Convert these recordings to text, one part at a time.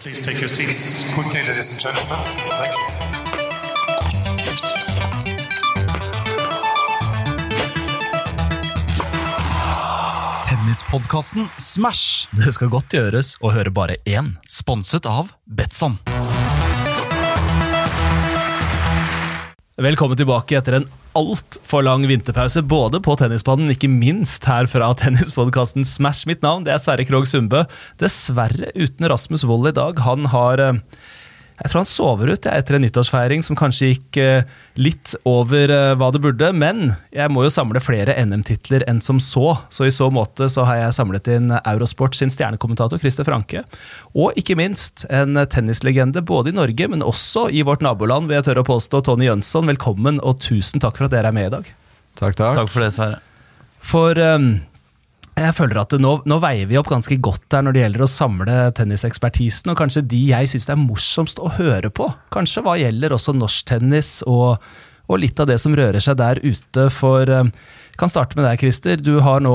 Please take your seats quickly, ladies and gentlemen. Thank you. Tennispodkasten Smash. Det skal godt gjøres å høre bare én, sponset av Betson. Velkommen tilbake etter en altfor lang vinterpause, både på tennisbanen, ikke minst her fra tennispodkasten Smash. Mitt navn det er Sverre Krogh Sundbø. Dessverre uten Rasmus Wold i dag. Han har eh, Jeg tror han sover ut etter en nyttårsfeiring som kanskje gikk eh, litt over eh, hva det burde. Men jeg må jo samle flere NM-titler enn som så. Så i så måte så har jeg samlet inn Eurosport sin stjernekommentator Christer Franke. Og ikke minst en tennislegende både i Norge, men også i vårt naboland, vil jeg tørre å påstå. Tony Jønsson, velkommen og tusen takk for at dere er med i dag. Takk, takk. Takk for det, Sverre. For um, jeg føler at nå, nå veier vi opp ganske godt der når det gjelder å samle tennisekspertisen, og kanskje de jeg syns det er morsomst å høre på. Kanskje hva gjelder også norsktennis og, og litt av det som rører seg der ute. For jeg kan starte med deg, Christer. Du har nå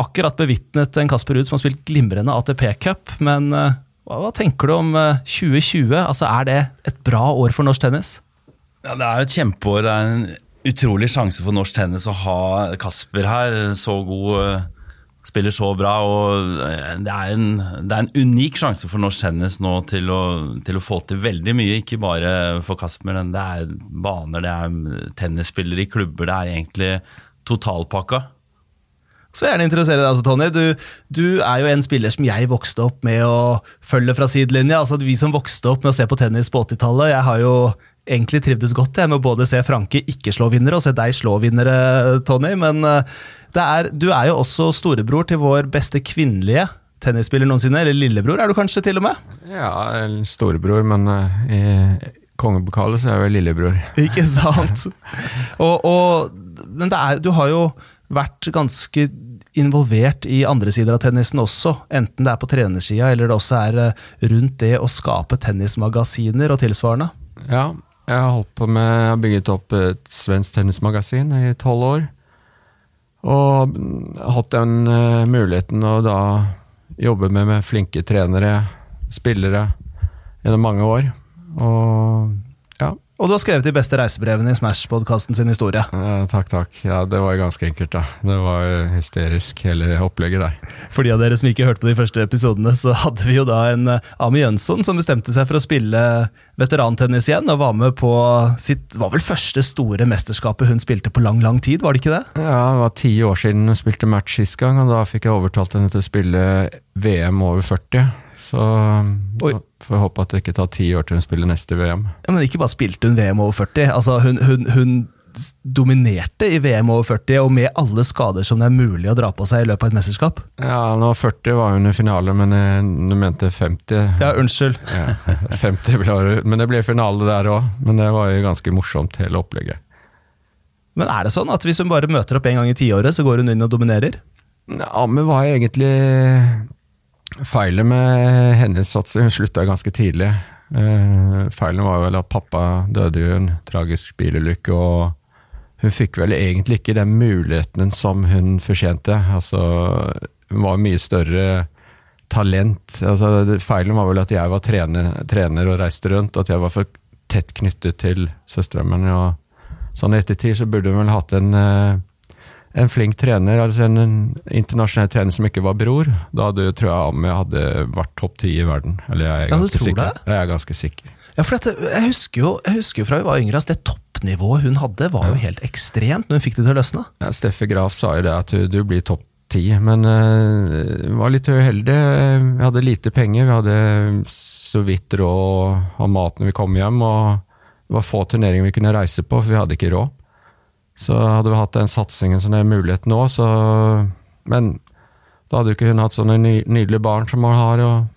akkurat bevitnet en Kasper Ruud som har spilt glimrende ATP-cup, men uh, hva, hva tenker du om uh, 2020? Altså, Er det et bra år for norsk tennis? Ja, Det er jo et kjempeår. Det er en utrolig sjanse for norsk tennis å ha Kasper her. Så god, eh, spiller så bra. og eh, Det er en, det er en unik sjanse for norsk tennis nå til å, til å få til veldig mye. Ikke bare for Kasper, men det er baner, det er tennisspillere i klubber. Det er egentlig totalpakka. Så er gjerne interessere deg altså, Tony. Du, du er jo en spiller som jeg vokste opp med å følge fra sidelinja. Altså, vi som vokste opp med å se på tennis på 80-tallet, jeg har jo egentlig trivdes godt jeg, med å både se Franke ikke slå vinnere og se deg slå vinnere, Tony. Men det er, du er jo også storebror til vår beste kvinnelige tennisspiller noensinne. Eller lillebror, er du kanskje til og med? Ja, storebror, men eh, i kongepokalet så er jeg vel lillebror. Ikke sant? og, og, men det er, du har jo vært ganske involvert i andre sider av tennisen også, enten det er på trenersida eller det også er eh, rundt det å skape tennismagasiner og tilsvarende. Ja, jeg har holdt på med Jeg har bygget opp et svensk tennismagasin i tolv år. Og hatt den eh, muligheten å da jobbe med, med flinke trenere, spillere, gjennom mange år. Og. Og du har skrevet de beste reisebrevene i Smash-podkasten sin historie. eh, takk, takk. Ja, det var ganske enkelt, da. Det var jo hysterisk, hele opplegget der. For de av dere som ikke hørte på de første episodene, så hadde vi jo da en eh, Ami Jønsson som bestemte seg for å spille veterantennis igjen, og var med på sitt var vel første store mesterskapet hun spilte på lang, lang tid, var det ikke det? Ja, det var ti år siden hun spilte match sist gang, og da fikk jeg overtalt henne til å spille VM over 40. Så Oi. får jeg håpe at det ikke tar ti år til hun spiller neste VM. Ja, Men ikke bare spilte hun VM over 40, altså hun, hun, hun dominerte i VM over 40, og med alle skader som det er mulig å dra på seg i løpet av et mesterskap. Ja, nå 40 var hun i finale, men jeg, jeg mente 50. Ja, unnskyld. Ja, 50 ble men det ble finale der òg. Men det var jo ganske morsomt, hele opplegget. Men er det sånn at hvis hun bare møter opp en gang i tiåret, så går hun inn og dominerer? Ja, men var egentlig Feilet med hennes satsing slutta ganske tidlig. Uh, feilen var vel at pappa døde i en tragisk bilulykke, og hun fikk vel egentlig ikke den muligheten som hun fortjente. Altså, hun var mye større talent. Altså, feilen var vel at jeg var trener, trener og reiste rundt, at jeg var for tett knyttet til søstera mi. Sånn i ettertid så burde hun vel hatt en eh, en flink trener, altså en, en internasjonal trener som ikke var bror, da hadde, tror jeg Ami hadde vært topp ti i verden. Eller jeg er ganske ja, sikker. det? Jeg er ganske sikker. Ja, for dette, jeg, husker jo, jeg husker jo fra vi var yngre at det toppnivået hun hadde, var jo helt ekstremt når hun fikk det til å løsne. Ja, Steffe Graf sa jo det, at du, du blir topp ti, men uh, var litt uheldig. Vi hadde lite penger, vi hadde så vidt råd ha mat når vi kom hjem, og det var få turneringer vi kunne reise på, for vi hadde ikke råd. Så hadde vi hatt den satsingen som det er mulighet nå, så Men da hadde jo ikke hun hatt sånne ny, nydelige barn som hun har, og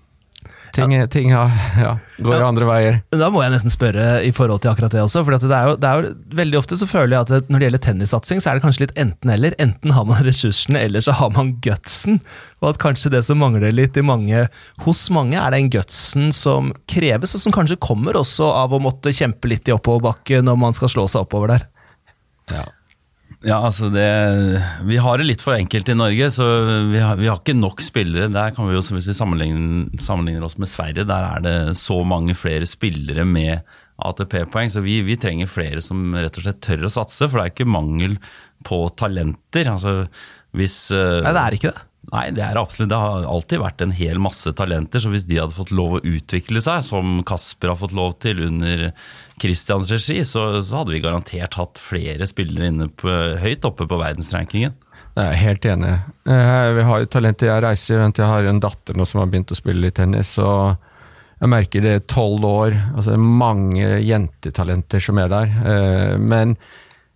ting, ting ja, Ja, går jo Ja. andre veier. Da må jeg nesten spørre i forhold til akkurat det også. For det er, jo, det er jo Veldig ofte så føler jeg at det, når det gjelder tennissatsing, så er det kanskje litt enten-eller. Enten har man ressursene, eller så har man gutsen. Og at kanskje det som mangler litt i mange, hos mange, er den gutsen som kreves, og som kanskje kommer også av å måtte kjempe litt i oppoverbakke når man skal slå seg oppover der. Ja. Ja, altså det Vi har det litt for enkelt i Norge, så vi har, vi har ikke nok spillere. Der kan vi jo, Hvis vi sammenligner, sammenligner oss med Sverige, der er det så mange flere spillere med ATP-poeng. Så vi, vi, trenger flere som rett og slett tør å satse, for det er ikke mangel på talenter. Altså, hvis, eh, Nei, det er ikke det. Nei, det er absolutt. Det har alltid vært en hel masse talenter. Så hvis de hadde fått lov å utvikle seg, som Kasper har fått lov til under Christians regi, så, så hadde vi garantert hatt flere spillere inne på, høyt oppe på verdensrankingen. Jeg er helt enig. Eh, vi har jo talenter. Jeg reiser rundt, jeg har en datter nå som har begynt å spille litt tennis. og jeg merker det er tolv år. altså Mange jentetalenter som er der. Eh, men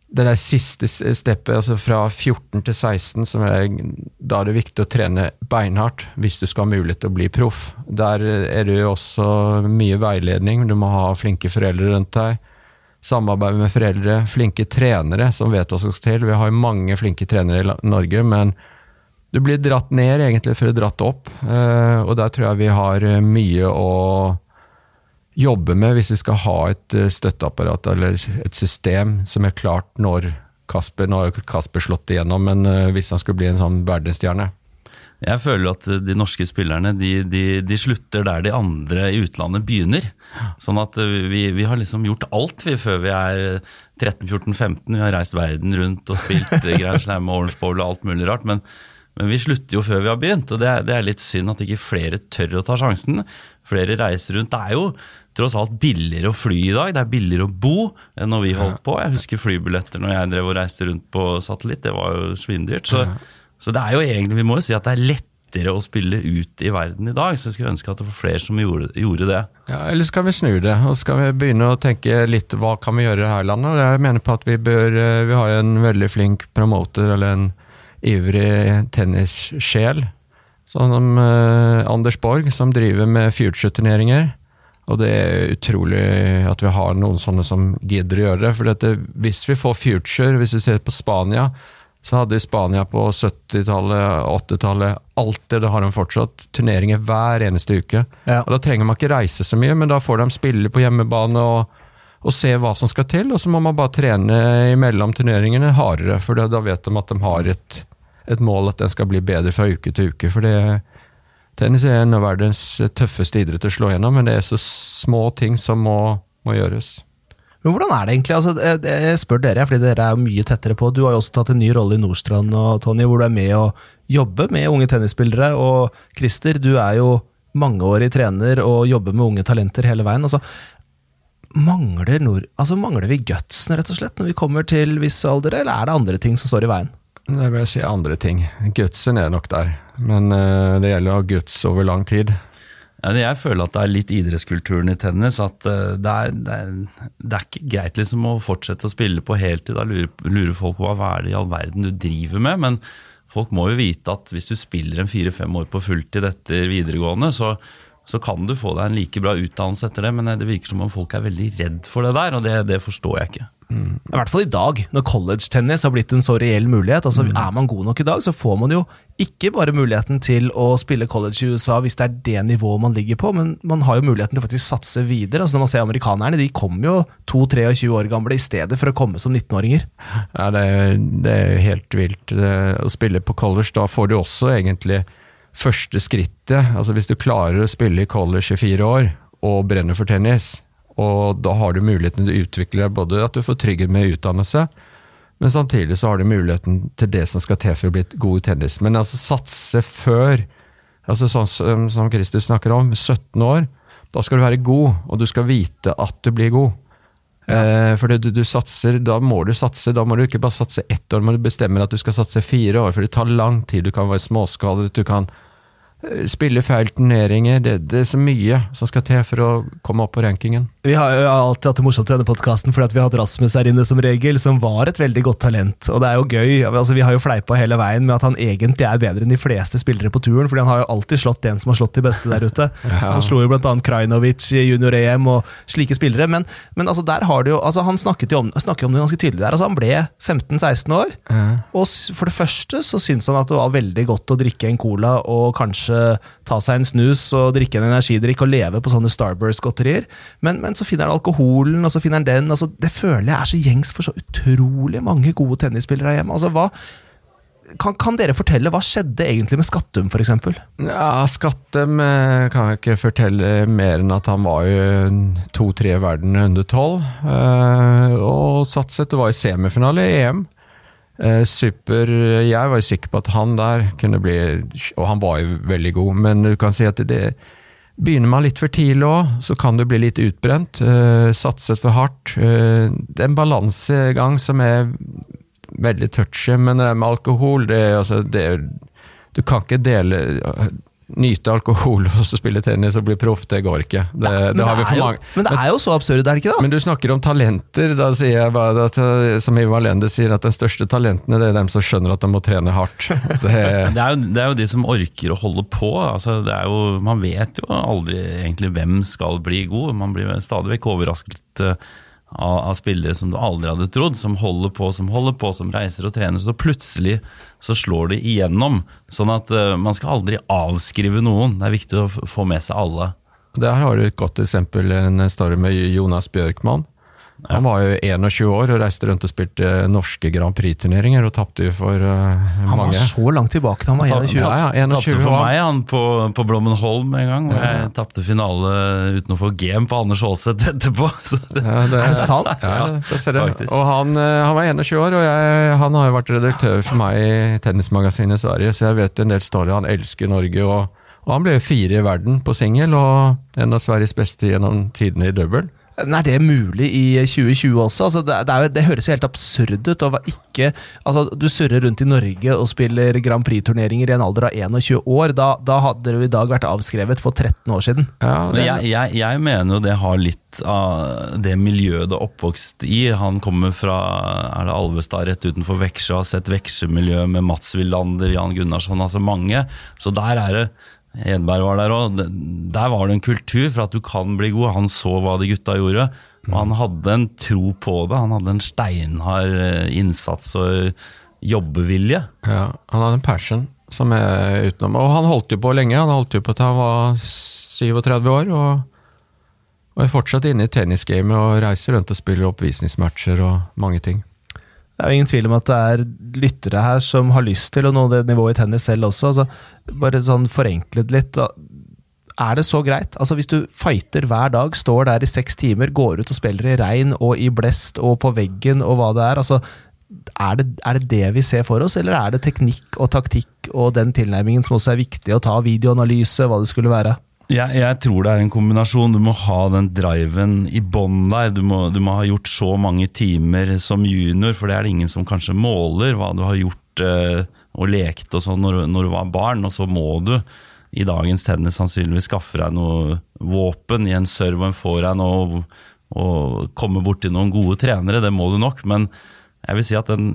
det der siste steppet, altså fra 14 til 16, som er, da er det viktig å trene beinhardt hvis du skal ha mulighet til å bli proff. Der er det jo også mye veiledning, du må ha flinke foreldre rundt deg. Samarbeid med foreldre, flinke trenere som vet hva som skal til. Vi har mange flinke trenere i Norge, men du blir dratt ned egentlig for å dratt opp. Eh, og der tror jeg vi har mye å jobbe med hvis vi skal ha et eh, støtteapparat eller et system som er klart når Kasper Nå har jo Kasper slått igjennom, men eh, hvis han skulle bli en sånn verdensstjerne. Jeg føler at de norske spillerne de, de, de, slutter der de andre i utlandet begynner. Sånn at eh, vi, vi har liksom gjort alt vi før vi er 13-14-15. Vi har reist verden rundt og spilt Grand Slam og Orange Bowl og alt mulig rart. Men, men, vi slutter jo før vi har begynt, og det er, det er litt synd at ikke flere tør å ta sjansen. Flere reiser rundt. Det er jo tross alt billigere å fly i dag. Det er billigere å bo enn når vi holdt på. Jeg husker flybilletter når jeg drev og reiste rundt på satellitt. Det var jo svindyrt. Så, så, det er jo egentlig, vi må jo si at det er lettere å spille ut i verden i dag. Så jeg skulle ønske at det var flere som gjorde, gjorde det. Ja, Eller skal vi snu det, og skal vi begynne å tenke litt hva kan vi gjøre her i landet? Jeg mener på at vi bør eh, Vi har jo en veldig flink promoter, eller en ivrig tennissjel. Sånn som uh, Anders Borg, som driver med future-turneringer. Og det er utrolig at vi har noen sånne som gidder å gjøre det. For dette, hvis vi får future, hvis vi ser på Spania, så hadde Spania på 70-tallet, 80-tallet Alltid, det har de fortsatt. Turneringer hver eneste uke. Ja. Og Da trenger man ikke reise så mye, men da får de spille på hjemmebane og, og se hva som skal til. Og så må man bare trene imellom turneringene hardere, for da vet de at de har et, et mål at den skal bli bedre fra uke til uke. For det, Tennis er en av verdens tøffeste idretter å slå gjennom, men det er så små ting som må, må gjøres. Men hvordan er det egentlig? Altså, jeg spør dere, fordi dere er mye tettere på. Du har jo også tatt en ny rolle i Nordstrand, og Tony, hvor du er med å jobbe med unge tennisspillere. Og Christer, du er jo mangeårig trener og jobber med unge talenter hele veien. Altså, mangler, nord, altså, mangler vi gutsen, rett og slett, når vi kommer til viss alder, eller er det andre ting som står i veien? Det vil si andre ting. Gutsen er nok der, men uh, det gjelder å ha guts over lang tid. Ja, jeg føler at det er litt idrettskulturen i tennis. At uh, det, er, det, er, det, er, ikke greit liksom å fortsette å spille på heltid. Da lurer, lurer folk på hva er det i all verden du driver med. Men folk må jo vite at hvis du spiller en fire-fem år på fulltid etter videregående, så, så, kan du få deg en like bra utdannelse etter det. Men det virker som om folk er veldig redd for det der, og det, det forstår jeg ikke. Mm. I hvert fall i dag, når college-tennis har blitt en så reell mulighet. altså mm. Er man god nok i dag, så får man jo ikke bare muligheten til å spille college i USA hvis det er det nivået man ligger på, men man har jo muligheten til å faktisk satse videre. altså Når man ser amerikanerne, de kommer jo 2-23 år gamle i stedet for å komme som 19-åringer. Ja, det er, det er helt vilt. Det, å spille på college, da får du også egentlig første skrittet. altså Hvis du klarer å spille i college i fire år og brenner for tennis, og da har du muligheten til å utvikle både at du får trygghet med utdannelse, men samtidig så har du muligheten til det som skal til for å bli god i tennis. Men altså satse før, altså sånn som, som Christer snakker om, 17 år, da skal du være god, og du skal vite at du blir god. Ja. Eh, for du, du, satser, da må du satse. Da må du ikke bare satse ett år, men du bestemmer at du skal satse fire år. For det tar lang tid. Du kan være småskadet, du kan spille feil turneringer. Det, det, er så mye som skal til for å komme opp på rankingen. Vi har jo alltid hatt det morsomt i denne podkasten fordi vi har hatt Rasmus her inne som regel, som var et veldig godt talent. Og det er jo gøy. altså Vi har jo fleipa hele veien med at han egentlig er bedre enn de fleste spillere på turen, fordi han har jo alltid slått den som har slått de beste der ute. ja. Han slo jo bl.a. Krajnovic i junior-EM og slike spillere. Men, men, altså der har det jo altså Han snakket jo om, snakket om det ganske tydelig der. altså Han ble 15-16 år, ja. og for det første så syntes han at det var veldig godt å drikke en cola og kanskje ta seg en snus og drikke en energidrikk og leve på sånne Starburst-godterier. Men, men, så finner han alkoholen, og så finner han den. Altså, det føler jeg er så gjengs for så utrolig mange gode tennisspillere hjemme. Altså, hva, kan, kan dere fortelle, hva skjedde egentlig med Skattum, f.eks.? Ja, Skattem eh, kan jeg ikke fortelle mer enn at han var jo to-tre i verden under tolv. Eh, og Satset var i semifinale i EM. Eh, super Jeg var jo sikker på at han der kunne bli Og han var jo veldig god, men du kan si at det Begynner man litt for tidlig òg, så kan du bli litt utbrent. Uh, satset for hardt. Uh, det er en balansegang som er veldig touchy, men det med alkohol, det, altså, det Du kan ikke dele Nyte alkohol og så spille tennis og bli proff, det går ikke. Det, ja, det har vi for jo, mange. men det er jo så absurd, er det ikke det? Men du snakker om talenter. Da sier jeg bare at, eh, som Ivar Lende sier, at de største talentene det er dem som skjønner at de må trene hardt. Det, Det er, jo, det er jo de som orker å holde på. Altså, det er jo, man vet jo aldri egentlig hvem skal bli god. Man blir stadig vekk overrasket eh, av, av spillere som du aldri hadde trodd, som holder på, som holder på, som reiser og trener. Så plutselig så slår de igjennom. Sånn at uh, man skal aldri avskrive noen. Det er viktig å få med seg alle. der har du et godt eksempel, en story med Jonas Bjørkman. Han var jo 21 år og reiste rundt og spilte norske Grand Prix-turneringer og tapte jo for mange. Han var så langt tilbake da han var 21. Ja, ja, 21 Tapte for var- meg han på, på Blommenholm en gang. hvor Ja. Jeg tapte finale uten å få game på Anders Aaseth etterpå. Så det, Ja, det, Er sant? Ja, det ser jeg. Og han, eh, han var 21 år, og jeg, han har jo vært redaktør for meg i tennismagasinet i Sverige, så jeg vet en del story. Han elsker Norge, og, og han ble fire i verden på singel, og en av Sveriges beste gjennom tidene i double. Men Er det mulig i 2020 også? Altså, det, det, er jo, det høres jo helt absurd ut. å ikke, altså, du surrer rundt i Norge og spiller Grand Prix-turneringer i en alder av 21 år. Da, da hadde du i dag vært avskrevet for 13 år siden. Ja, Men det, jeg, jeg, jeg mener jo det har litt av det miljøet det er oppvokst i. Han kommer fra er det Alvestad rett utenfor Veksjø, har sett Veksjø-miljøet med Mats Willander, Jan Gunnarsson, altså mange. Så der er det Hedberg var der òg. Der var det en kultur for at du kan bli god. Han så hva de gutta gjorde. Og han hadde en tro på det. Han hadde en steinhard eh, innsats og jobbevilje. ja, han hadde en passion som er utenom. Og han holdt jo på lenge, han holdt jo på til han var 37 år, og, og er fortsatt inne i tennisgamet og reiser rundt og spiller oppvisningsmatcher og mange ting. Det er jo ingen tvil om at det er lyttere her som har lyst til å nå det nivået i tennis selv også. Altså, bare sånn forenklet litt. Da. Er det så greit? Altså Hvis du fighter hver dag, står der i seks timer, går ut og spiller i regn og i blest og på veggen og hva det er. altså er det, er det det vi ser for oss, eller er det teknikk og taktikk og den tilnærmingen som også er viktig å ta, videoanalyse, hva det skulle være? Jeg, jeg tror det er en kombinasjon. Du må ha den driven i bånn der. Du må, du må ha gjort så mange timer som junior, for det er det ingen som kanskje måler hva du har gjort eh, og lekt og sånn når, når du var barn. Og så må du i dagens tennis sannsynligvis skaffe deg noe våpen i en serve og en forehand og, og komme borti noen gode trenere. Det må du nok, men jeg vil si at den,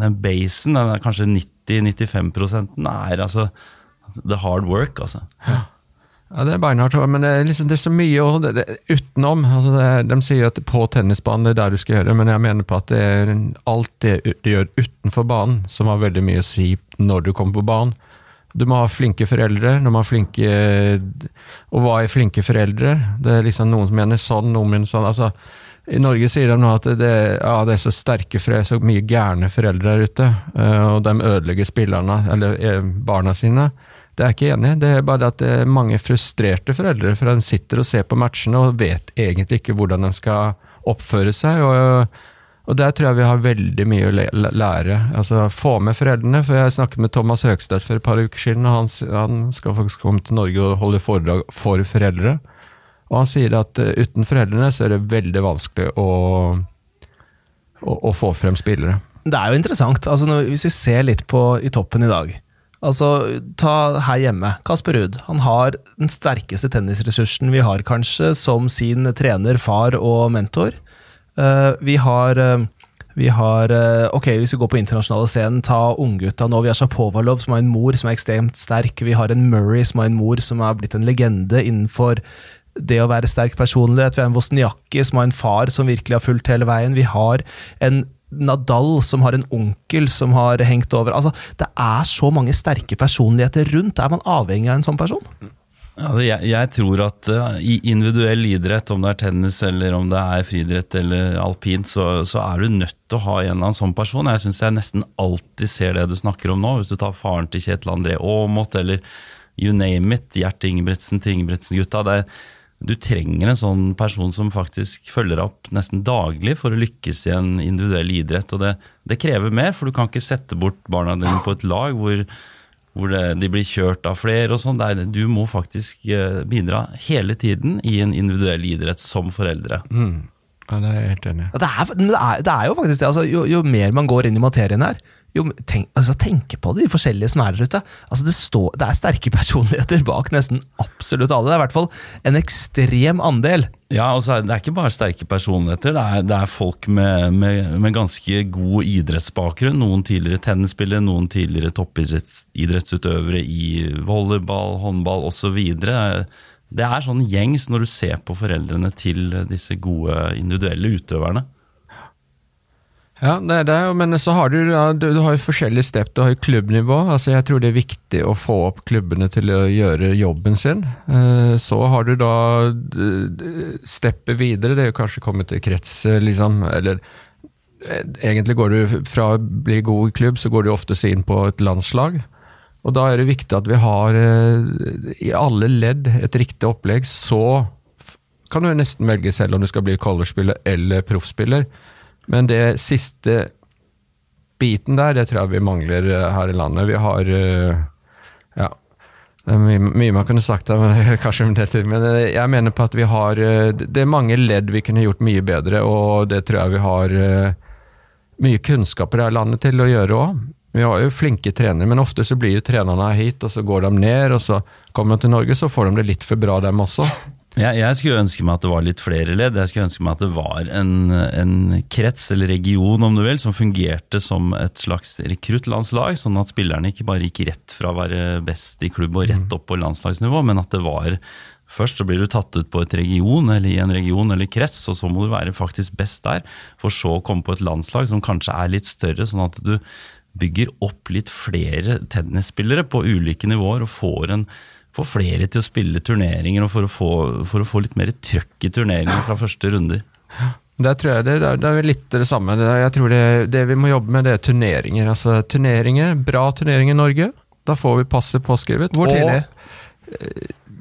den basen, den er kanskje 90-95% er altså the hard work, altså. Ja, det er beinhardt, men det er, liksom, det er så mye og det, det, utenom. Altså det, de sier at på tennisbanen det er der du skal gjøre, men jeg mener på at det er alt det du gjør utenfor banen som har veldig mye å si når du kommer på banen. Du må ha flinke foreldre. Du må ha flinke Og hva er flinke foreldre? Det er liksom noen som mener sånn, noen mener sånn. altså i Norge sier de nå at det, ja, det er så sterke foreldre, så mye gærne foreldre der ute, eh, og de ødelegger spillerne, eller eh, barna sine. Det er ikke enig. Det er bare at det er mange frustrerte foreldre, for de sitter og ser på matchene og vet egentlig ikke hvordan de skal oppføre seg. og, og der tror jeg vi har veldig mye å lære. Altså Få med foreldrene. for Jeg snakket med Thomas Høgstedt for et par uker siden, og han, han skal faktisk komme til Norge og holde foredrag for foreldre. Og han sier at eh, uten foreldrene så er det veldig vanskelig å, å, å få frem spillere. Det er jo interessant. Altså, hvis vi ser litt på i toppen i dag Altså, Ta her hjemme. Kasper Ruud. Han har den sterkeste tennisressursen vi har, kanskje, som sin trener, far og mentor. Eh, vi har eh, vi har eh, Ok, hvis vi går på internasjonale scenen, ta unggutta nå. Vi har Sjapovalov, som har en mor som er ekstremt sterk. Vi har en Murray, som har en mor som er blitt en legende innenfor det å være sterk personlighet. Vi har en Wozniacki, som har en far som virkelig har fulgt hele veien. Vi har en Nadal, som har en onkel som har hengt over. Altså, Det er så mange sterke personligheter rundt. Er man avhengig av en sånn person? Altså, jeg, jeg tror at uh, i individuell idrett, om det er tennis eller om det er friidrett eller alpint, så, så er du nødt til å ha en eller annen sånn person. Jeg syns jeg nesten alltid ser det du snakker om nå. Hvis du tar faren til Kjetil André Aamodt eller you name it, Gjert Ingebrigtsen til Ingebrigtsen-gutta. det er- Du trenger en sånn person som faktisk følger deg opp nesten daglig for å lykkes i en individuell idrett. Og det, det krever mer, for du kan ikke sette bort barna dine på et lag hvor hvor det, de blir kjørt av flere og sånn. Du må faktisk eh, bidra hele tiden i en individuell idrett som foreldre. Ja, det er jeg helt enig i. Ja, det, det, er, det er jo faktisk det. Altså, jo, jo mer man går inn i materien her, jo tenk, altså, tenke på de forskjellige som er der ute. Altså, det, står, det er sterke personligheter bak nesten absolutt alle. Det er i hvert fall en ekstrem andel. Ja, altså, det er ikke bare sterke personligheter, det er, det er folk med, med, med ganske god idrettsbakgrunn. Noen tidligere tennisspillere, noen tidligere toppidrettsutøvere i volleyball, håndball osv. Det er sånn gjengs når du ser på foreldrene til disse gode individuelle utøverne. Ja, det er det, men så har du, ja, du, du har jo forskjellige step. Du har jo klubbnivå. altså Jeg tror det er viktig å få opp klubbene til å gjøre jobben sin. Eh, Så har du da steppet videre, det er jo kanskje kommet til krets, eh, liksom. Eller eh, egentlig går du fra å bli god i klubb, så går du oftest inn på et landslag. Og da er det viktig at vi har i alle ledd et riktig opplegg. Så kan du nesten velge selv om du skal bli college-spiller eller proffspiller. Men det siste biten der, det tror jeg vi mangler eh, her i landet. Vi har eh, Ja. Det er mye, mye man kunne sagt der, men kanskje det. Men eh, jeg mener på at vi har eh, Det er mange ledd vi kunne gjort mye bedre, og det tror jeg vi har eh, mye kunnskaper i landet til å gjøre òg. Vi har jo flinke trenere, men ofte så blir jo trenerne hit, og så går de ned, og så kommer de til Norge, så får de det litt for bra, dem også. Jeg, jeg skulle ønske meg at det var litt flere ledd. Jeg skulle ønske meg at det var en, en krets eller region om du vil, som fungerte som et slags rekruttlandslag, sånn at spillerne ikke bare gikk rett fra å være best i klubb og rett opp på landslagsnivå, men at det var Først så blir du tatt ut på et region eller i en region eller krets, og så må du være faktisk best der, for så å komme på et landslag som kanskje er litt større, sånn at du bygger opp litt flere tennisspillere på ulike nivåer og får en få flere til å spille turneringer og for å få, for å få litt mer trøkk i turneringene fra første runder. Der tror jeg det, det, er- litt det samme. Jeg tror det, det vi må jobbe med, det er turneringer. Altså turneringer, Bra turneringer i Norge. Da får vi passet påskrevet. Hvor Og tidlig?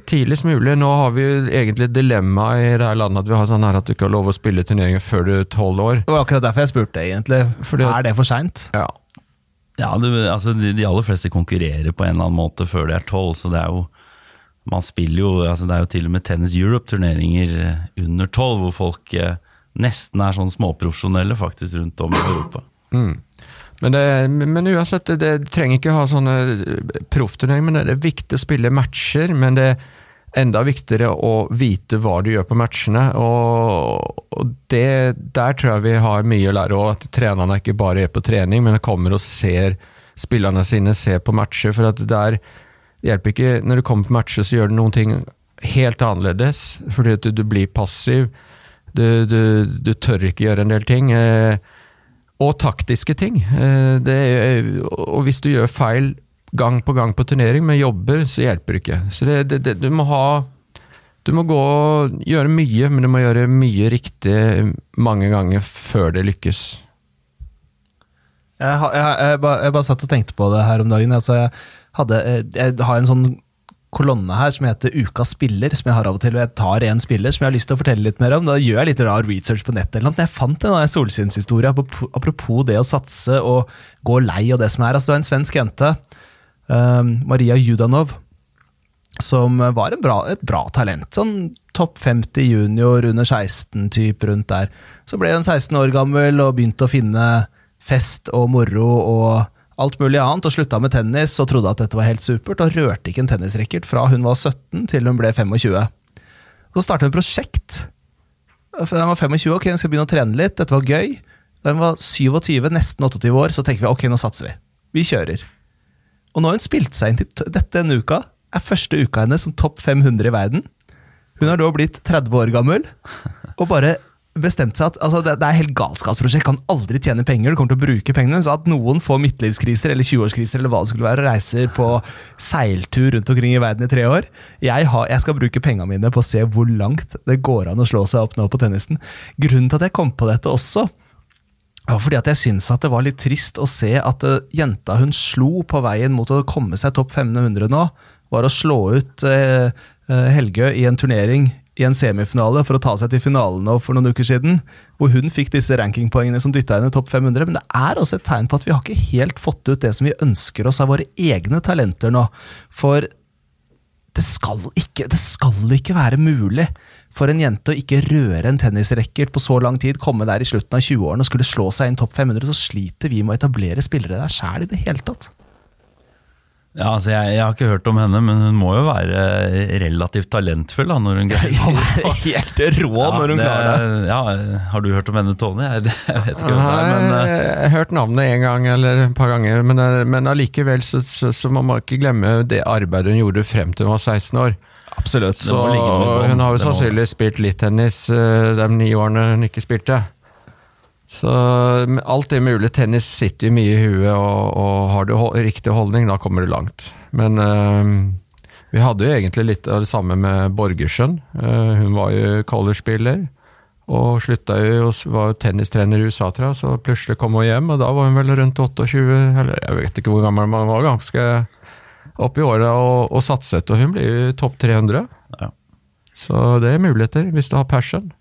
tidligst mulig. Nå har vi jo egentlig et dilemma i det her landet at vi har sånn her at du ikke har lov å spille turneringer før du er tolv år. Det var akkurat derfor jeg spurte, egentlig. Fordi er det for seint? Ja. Ja, det, altså de, de aller fleste konkurrerer på en eller annen måte før de er tolv, så det er jo man spiller jo, altså Det er jo til og med Tennis Europe-turneringer eh, under tolv, hvor folk eh, nesten er sånn småprofesjonelle faktisk rundt om i Europa. Men, det, men uansett, det, det trenger ikke ha sånne proffturneringer, men det er viktig å spille matcher. Men det er enda viktigere å vite hva du gjør på matchene. Og, og det, der tror jeg vi har mye å lære òg, at trenerne ikke bare er på trening, men kommer og ser spillerne sine, ser på matcher. For at det der hjelper ikke Når du kommer på matcher, så gjør du noen ting helt annerledes, fordi at du, du blir passiv. Du, du, du tør ikke gjøre en del ting. Eh, og taktiske ting. Eh, Det og hvis du gjør feil gang på gang på turnering men jobber, så hjelper det ikke. Så det, det, det, du må ha Du må gå og gjøre mye, men du må gjøre mye riktig mange ganger før det lykkes. Jeg, har- jeg, jeg, bare, jeg bare satt og tenkte på det her om dagen. Altså, jeg, hadde, eh, jeg har en sånn kolonne her som heter Ukas spiller, som jeg har av og til. og Jeg tar en spiller som jeg har lyst til å fortelle litt mer om. Da gjør jeg litt rar research på nettet. eller noe. Jeg fant en solskinnshistorie apropos, det å satse og gå lei og det som er. Altså, det var en svensk jente, eh, Maria Judanov, som var bra, et bra talent. Sånn topp 50 junior under 16-type rundt der. Så ble hun 16 år gammel og begynte å finne fest og moro og alt mulig annet, og slutta med tennis og trodde at dette var helt supert, og rørte ikke en tennisracket fra hun var 17 til hun ble 25. Så startet hun prosjekt. Da hun var 25, ok, hun skal begynne å trene litt, dette var gøy. Da hun var 27, nesten 28 år, så tenker vi ok, nå satser vi. Vi kjører. Og nå har hun spilt seg inn til dette denne uka. Er første uka hennes som topp 500 i verden. Hun har da blitt 30 år gammel og bare bestemt seg at altså, det, det er helt galskapsprosjekt, kan aldri tjene penger, du kommer til å bruke pengene. Så at noen får midtlivskriser eller 20-årskriser eller hva det skulle være, og reiser på seiltur rundt omkring i verden i tre år. Jeg, har, jeg skal bruke pengene mine på å se hvor langt det går an å slå seg opp nå på tennisen. Grunnen til at jeg kom på dette også, var fordi at jeg syns at det var litt trist å se at uh, jenta hun slo på veien mot å komme seg topp 500 nå, var å slå ut uh, Helgø i en turnering i en semifinale for å ta seg til finalen nå for noen uker siden, hvor hun fikk disse rankingpoengene som dytta henne i topp 500. Men det er også et tegn på at vi har ikke helt fått ut det som vi ønsker oss av våre egne talenter nå. For det skal ikke, det skal ikke være mulig for en jente å ikke røre en tennisracket på så lang tid, komme der i slutten av 20-årene og skulle slå seg inn topp 500, så sliter vi med å etablere spillere der sjæl i det hele tatt. Ja, altså jeg, jeg har ikke hørt om henne, men hun må jo være relativt talentfull da, når hun greier å Helt rå når hun det- klarer det. Ja, har du hørt om henne, Tony? Jeg, jeg vet ikke hvem det er, men eh, jeg har hørt navnet en gang eller et par ganger, men, det- men allikevel så, så, så må man ikke glemme det arbeidet hun gjorde frem til hun var 16 år. Absolutt. Så må hun har jo sannsynligvis spilt litt tennis eh, de ni årene hun ikke spilte. Så alt er mulig. Tennis sitter jo mye i huet, og, og har du riktig holdning, da kommer du langt. Men uh, vi hadde jo egentlig litt av det samme med Borgersen. Uh, hun var jo college-spiller. Og slutta jo, var jo tennistrener i USA, tror jeg, så plutselig kom hun hjem, og da var hun vel rundt 28, eller jeg vet ikke hvor gammel man var, ganske opp i åra og, og satset, og hun blir jo topp 300. Ja. Så det er muligheter, hvis du har passion.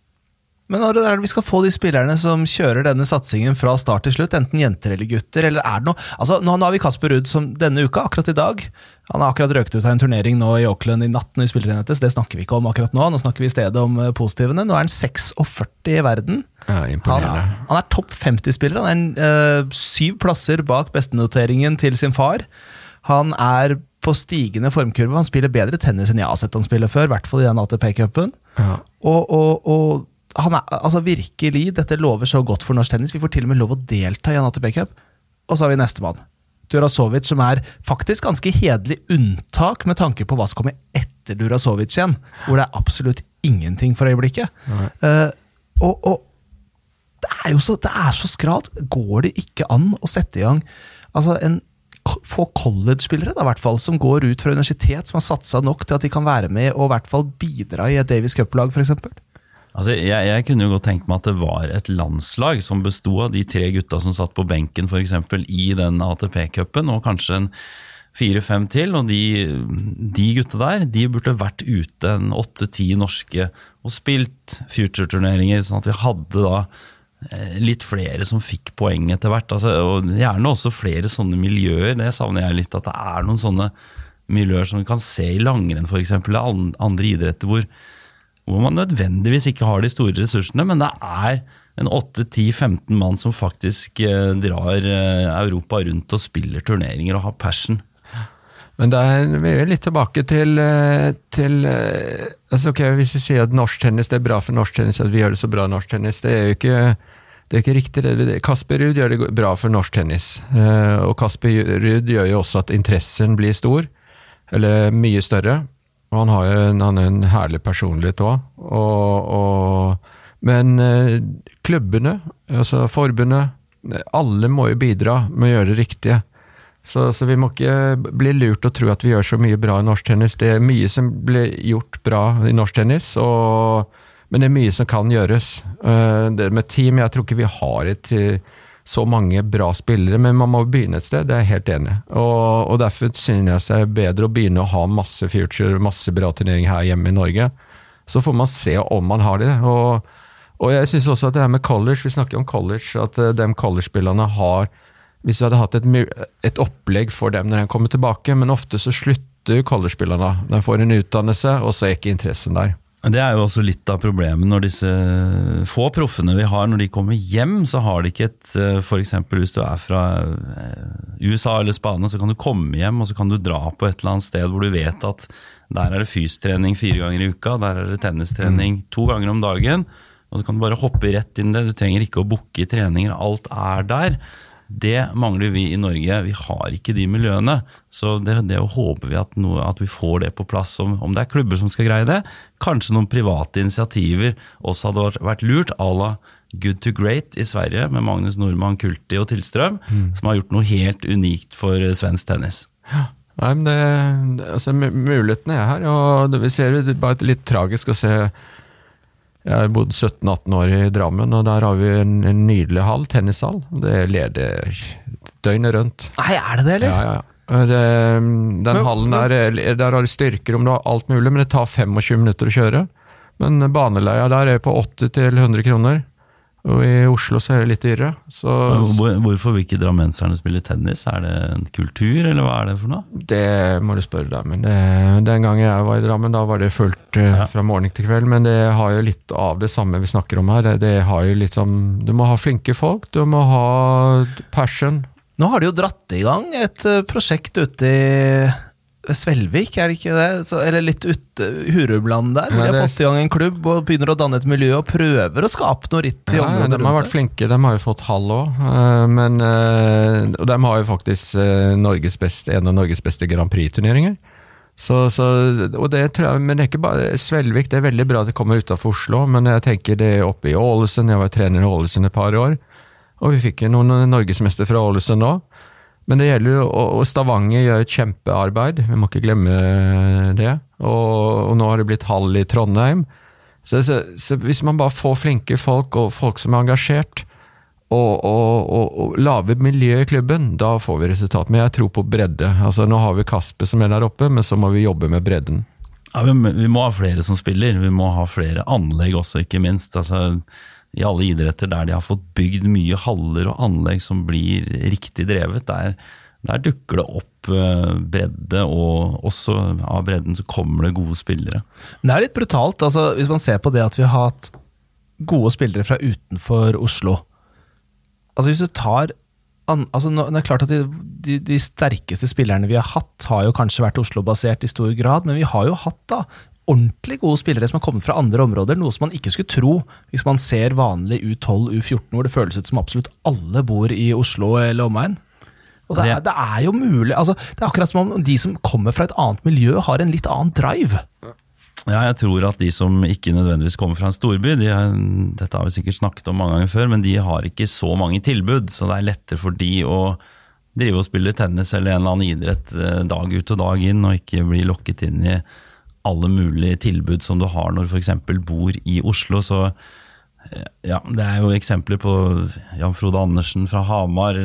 Men når er det vi skal få de spillerne som kjører denne satsingen fra start til slutt, enten jenter eller gutter, eller er det noe Altså, Nå har vi Kasper Ruud som denne uka, akkurat i dag. Han har akkurat røkt ut av en turnering nå i Auckland i natt, når vi spiller inn dette, så det snakker vi ikke om akkurat nå. Nå snakker vi i stedet om eh, positivene. Nå er han 46 i verden. Ja, Han, han er topp 50-spiller. Han er en, eh, syv plasser bak bestenoteringen til sin far. Han er på stigende formkurve. Han spiller bedre tennis enn jeg har sett han spille før, i hvert fall i den ATP-cupen. Ja. Og, og, og han er, altså virkelig, dette lover så godt for norsk tennis. Vi får til og med lov å delta i en ATP Cup. Og så har vi nestemann. Durasovic, som er faktisk ganske hederlig unntak med tanke på hva som kommer etter Durasovic igjen, hvor det er absolutt ingenting for øyeblikket. Uh, og, og det er jo så, det er så skralt. Går det ikke an å sette i gang altså en, få college-spillere, da, i hvert fall, som går ut fra universitet, som har satsa nok til at de kan være med og i hvert fall bidra i et Davis Cup-lag, f.eks.? Altså, jeg, jeg kunne jo godt tenkt meg at det var et landslag som besto av de tre gutta som satt på benken for eksempel, i den ATP-cupen, og kanskje en fire-fem til. Og de, de gutta der de burde vært ute en åtte-ti norske og spilt future-turneringer, sånn at vi hadde da eh, litt flere som fikk poeng etter hvert. Altså, og gjerne også flere sånne miljøer. Det savner jeg litt. At det er noen sånne miljøer som vi kan se i langrenn f.eks. eller an- andre idretter hvor hvor man nødvendigvis ikke har de store ressursene, men det er en 8-10-15 mann som faktisk eh, drar eh, Europa rundt og spiller turneringer og har passion. Men det er, vi litt tilbake til, eh, til altså okay, Hvis vi sier at norsk tennis det er bra for norsk tennis, at vi gjør det så bra norsk tennis, det er jo ikke, det er ikke riktig. Det, Kasper Ruud gjør det bra for norsk tennis. Og Kasper Ruud gjør jo også at interessen blir stor, eller mye større. Og han, har jo, han en herlig personlighet òg. Men eh, klubbene, altså forbundet, alle må jo bidra med å gjøre det riktige. Så, så vi må ikke bli lurt og tro at vi gjør så mye bra i norsk tennis. Det er mye som blir gjort bra i norsk tennis, og, men det er mye som kan gjøres. Eh, Det med team, jeg tror ikke vi har et, så mange bra spillere, men man må begynne et sted, det er jeg helt enig. Og, og derfor synes jeg det er bedre å begynne å ha masse future, masse bra turnering her hjemme i Norge. Så får man se om man har det. Og, og jeg synes også at det her med college, vi snakker om college, at eh, de college-spillerne har hvis vi hadde hatt et, et opplegg for dem når de kommer tilbake, men ofte så slutter college-spillerne. De får en utdannelse, og så er ikke interessen der. Det er jo også litt av problemet når disse få proffene vi har, når de kommer hjem, så har de ikke et F.eks. For eksempel hvis du er fra eh, USA eller Spania, så kan du komme hjem og så kan du dra på et eller annet sted hvor du vet at der er det fystrening fire ganger i uka, der er det tennistrening to ganger om dagen. Og så kan du bare hoppe rett inn i det. Du trenger ikke å booke treninger, alt er der. Det mangler vi i Norge. Vi har ikke de miljøene. Så det, det håper vi at, noe, at, vi får det på plass. Om, om, det er klubber som skal greie det, kanskje noen private initiativer også hadde vært, lurt. à la Good to Great i Sverige med Magnus Normann, Kulti og Tilstrøm, mm. som har gjort noe helt unikt for svensk tennis. Ja. Nei, men det, altså, Mulighetene er her, og vi ser det bare litt tragisk å se jeg har bodd 17-18 år i Drammen, og der har vi en, en nydelig hall, tennishall. Det leder døgnet rundt. Nei, er det det, eller? Ja, ja, ja. Det, den men, hallen der, der har de styrker om du har alt mulig, men det tar 25 minutter å kjøre. Men baneleia der er på 80 100 kroner. Og i Oslo så er det litt dyrere. Så, Hvorfor vil ikke drammenserne spille tennis? Er det en kultur, eller hva er det for noe? Det må du spørre deg men Den gangen jeg var i Drammen, da var det fullt uh, ja. fra morgen til kveld. Men det har jo litt av det samme vi snakker om her. Det, har jo litt sånn Du må ha flinke folk, du må ha passion. Nå har de jo dratt i gang et uh, prosjekt ute i Svelvik, er det ikke det? Så, eller litt ute Hurubland der, hvor ja, de har fått i gang en klubb og begynner å danne et miljø og prøver å skape noe ritt i ja, området. De har vært flinke, de har jo fått hall òg. Eh, men eh, Og de har jo faktisk eh, Norges beste, en av Norges beste Grand Prix-turneringer. Så, så, og det tror jeg, Men det er ikke bare Svelvik, det er veldig bra at det kommer utafor Oslo, men jeg tenker det er oppe i Ålesund. Jeg var trener i Ålesund et par år, og vi fikk jo noen norgesmester fra Ålesund nå. Men det gjelder jo, og Stavanger gjør et kjempearbeid, vi må ikke glemme det. Og, og nå har det blitt hall i Trondheim. Så, så, så, hvis man bare får flinke folk, og folk som er engasjert, og, og, og lave miljø i klubben, da får vi resultat. Men jeg tror på bredde. Altså Nå har vi Kasper som er der oppe, men så må vi jobbe med bredden. Ja, vi må ha flere som spiller, vi må ha flere anlegg også, ikke minst. Altså i alle idretter der de har fått bygd mye haller og anlegg som blir riktig drevet, der, der dukker det opp eh, bredde, og også av bredden så kommer det gode spillere. Det er litt brutalt, altså, hvis man ser på det at vi har hatt gode spillere fra utenfor Oslo. Altså Hvis du tar altså, Det er klart at de, de, de, sterkeste spillerne vi har hatt, har jo kanskje vært Oslo-basert i stor grad, men vi har jo hatt da ordentlig gode spillere som har kommet fra andre områder, noe som man ikke skulle tro hvis man ser vanlig U12, U14, hvor det føles ut som absolutt alle bor i Oslo eller omegn. Og det, er, det er jo mulig altså, Det er akkurat som om de som kommer fra et annet miljø, har en litt annen drive. Ja, jeg tror at de som ikke nødvendigvis kommer fra en storby, de er, dette har vi sikkert snakket om mange ganger før, men de har ikke så mange tilbud, så det er lettere for de å drive og spille tennis eller en eller annen idrett eh, dag ut og dag inn, og ikke bli lokket inn i alle mulige tilbud som du har når du f.eks. bor i Oslo. Så eh, ja, det er jo eksempler på Jan Frode Andersen fra Hamar,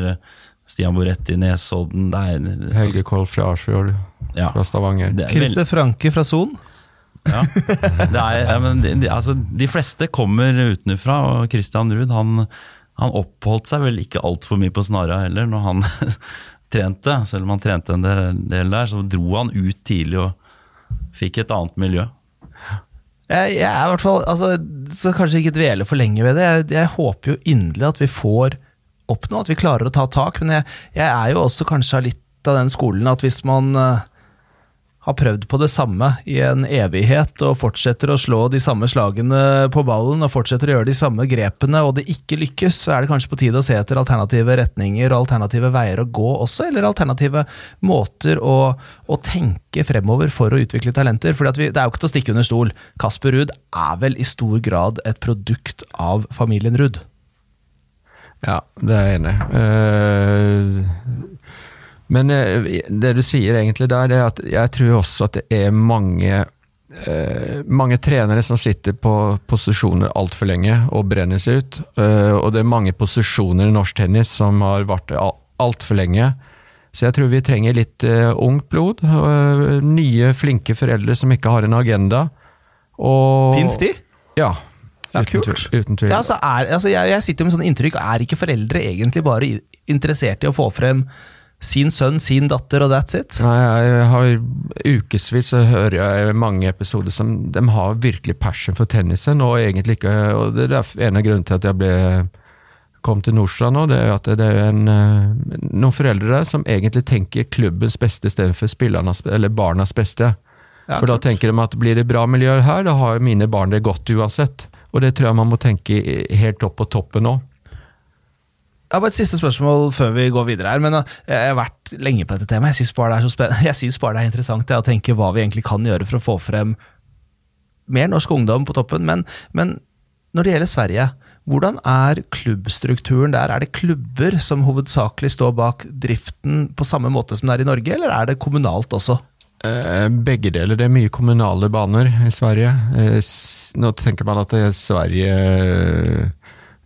Stian Boretti Nesodden Helge Kolf fra Arsfjord, ja, fra Stavanger. Christer Franke fra Son. Ja, er, ja men de, de, altså, de, fleste kommer utenfra, og Christian Ruud han, han oppholdt seg vel ikke altfor mye på Snara heller når han trente. Selv om han trente en del der, så dro han ut tidlig og fikk et annet miljø. Jeg, jeg er i hvert fall, altså, så Kanskje ikke dvele for lenge ved det. Jeg, jeg, håper jo inderlig at vi får oppnå, at vi klarer å ta tak. Men jeg, jeg er jo også kanskje litt av den skolen at hvis man uh, har prøvd på det samme i en evighet og fortsetter å slå de samme slagene på ballen og fortsetter å gjøre de samme grepene, og det ikke lykkes, så er det kanskje på tide å se etter alternative retninger og alternative veier å gå også, eller alternative måter å, å tenke fremover for å utvikle talenter. For det er jo ikke til å stikke under stol. Kasper Ruud er vel i stor grad et produkt av familien Ruud. Ja, det er jeg enig i. Uh men eh, det du sier egentlig der, det er at jeg tror også at det er mange eh, mange trenere som sitter på posisjoner altfor lenge og brenner seg ut. Eh, og det er mange posisjoner i norsk tennis som har vart altfor lenge. Så jeg tror vi trenger litt uh, ungt blod. Uh, nye, flinke foreldre som ikke har en agenda. Fins de? Ja. ja uten, kult. Tvil, uten tvil. Ja, altså er, altså jeg, jeg, sitter med sånn inntrykk, er ikke foreldre egentlig bare interessert i å få frem sin sønn, sin datter, og that's it? Nei, jeg har Ukevis så hører jeg mange episoder som de har virkelig passion for tennisen, og egentlig ikke og Det er en av grunnene til at jeg ble kom til Nordstrand nå, det er at det er en, eh, noen foreldre der som egentlig tenker klubbens beste istedenfor eller barnas beste. Ja, for da tenker de at blir det bra miljø her, da har mine barn det godt uansett. Og det tror jeg man må tenke helt opp på toppen nå. Har bare et siste spørsmål før vi går videre her. men uh, Jeg har vært lenge på dette temaet. Jeg syns bare, bare det er interessant å tenke hva vi egentlig kan gjøre for å få frem mer norsk ungdom på toppen. Men, men når det gjelder Sverige, hvordan er klubbstrukturen der? Er det klubber som hovedsakelig står bak driften på samme måte som det er i Norge, eller er det kommunalt også? Eh, Begge deler. Det er mye kommunale baner i Sverige. Eh, Nå tenker man at det er Sverige eh,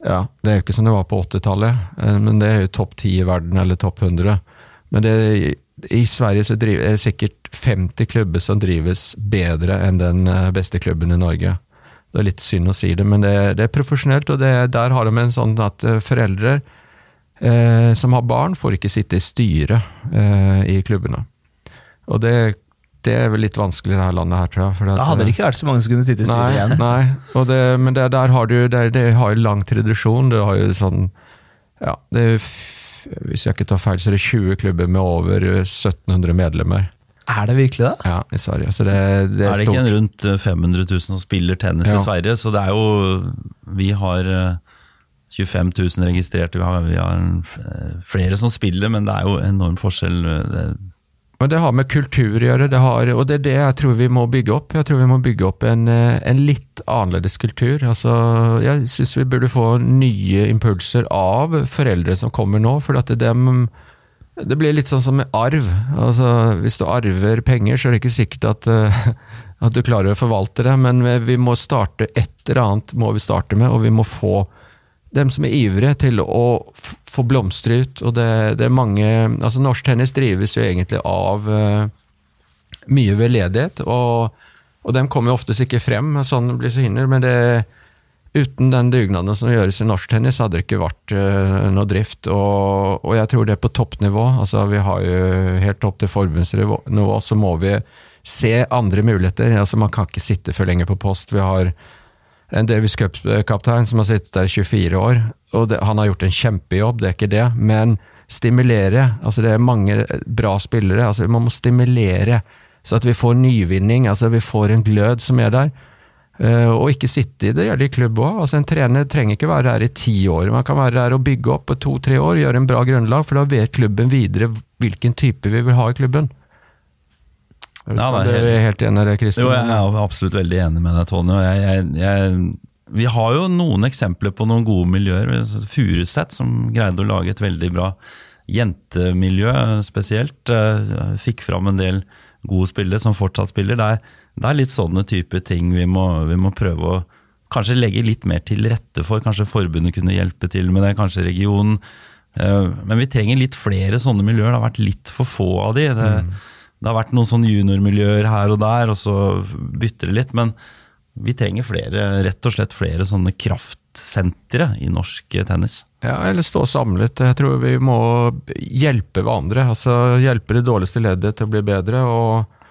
Ja, det er jo ikke som det var på 80-tallet, eh, men det er jo topp 10 i verden, eller topp 100. Men det, i Sverige så driver, er det sikkert 50 klubber som drives bedre enn den eh, beste klubben i Norge. Det er litt synd å si det, men det, det er profesjonelt, og det, der har de en sånn at eh, foreldre eh, som har barn, får ikke sitte i styret eh, i klubbene. Og det, det er vel litt vanskelig i dette landet her, tror jeg. for Da hadde det ikke vært så mange som kunne sitte i styret igjen. Nei, og det, men det, der har du det, det har jo lang tradisjon. Det har jo sånn Ja, det er, hvis jeg ikke tar feil, så er det 20 klubber med over eh, 1700 medlemmer Er det virkelig det? ja, i Sverige. Så det, det er, Er det ikke en rundt eh, 500 000 som spiller tennis Ja. i Sverige? Så det er jo Vi har eh, 25 000 registrerte, vi har, vi har eh, flere som spiller, men det er jo enorm forskjell. eh, Det, Men det har med kultur å gjøre, det har, og det er det jeg tror vi må bygge opp. Jeg tror vi må bygge opp en, eh, en litt annerledes kultur. Altså, jeg syns vi burde få nye impulser av foreldre som kommer nå, for at dem det blir litt sånn som med arv. Altså, hvis du arver penger, så er det ikke sikkert at, eh, at du klarer å forvalte det, men vi- må starte et eller annet må vi starte med, og vi må få dem som er ivrige til å få blomstre ut. Og det, det er mange altså Norsk tennis drives jo egentlig av uh, mye veldedighet, og, og dem kommer jo oftest ikke frem, sånn blir så hinner, men det Uten den dugnaden som gjøres i norsk tennis, hadde det ikke vært uh, noe drift. Og, og jeg tror det er på toppnivå. Altså, vi har jo helt opp til forbundsnivå, så må vi se andre muligheter. Altså, man kan ikke sitte for lenge på post. Vi har en Davis Cup-kaptein som har sittet der i 24 år, og det, han har gjort en kjempejobb, det er ikke det, men stimulere. Altså, det er mange bra spillere. Altså, man må stimulere, så at vi får nyvinning, altså vi får en glød som er der. Uh, og ikke sitte i det, gjelder i klubb òg. Altså, en trener trenger ikke være her i ti år. Man kan være her og bygge opp på to-tre år, gjøre en bra grunnlag, for da vet klubben videre hvilken type vi vil ha i klubben. Jeg vet Ja, det er helt- er helt enig i det, Kristin? Jo, jeg er absolutt veldig enig med deg, Tony. Jeg, jeg, jeg, vi har jo noen eksempler på noen gode miljøer. Furuset, som greide å lage et veldig bra jentemiljø spesielt. eh, Fikk fram en del gode spillere som fortsatt spiller. Det er, det er litt sånne type ting vi må, vi må prøve å kanskje legge litt mer til rette for. Kanskje forbundet kunne hjelpe til med det, kanskje regionen. Eh, Men vi trenger litt flere sånne miljøer. Det har vært litt for få av de. Det, det har vært noen sånne juniormiljøer her og der, og så bytter det litt. Men vi trenger flere, rett og slett flere sånne kraftsentre i norsk tennis. Ja, eller stå samlet. Jeg tror vi må hjelpe hverandre. Altså hjelpe det dårligste leddet til å bli bedre, og,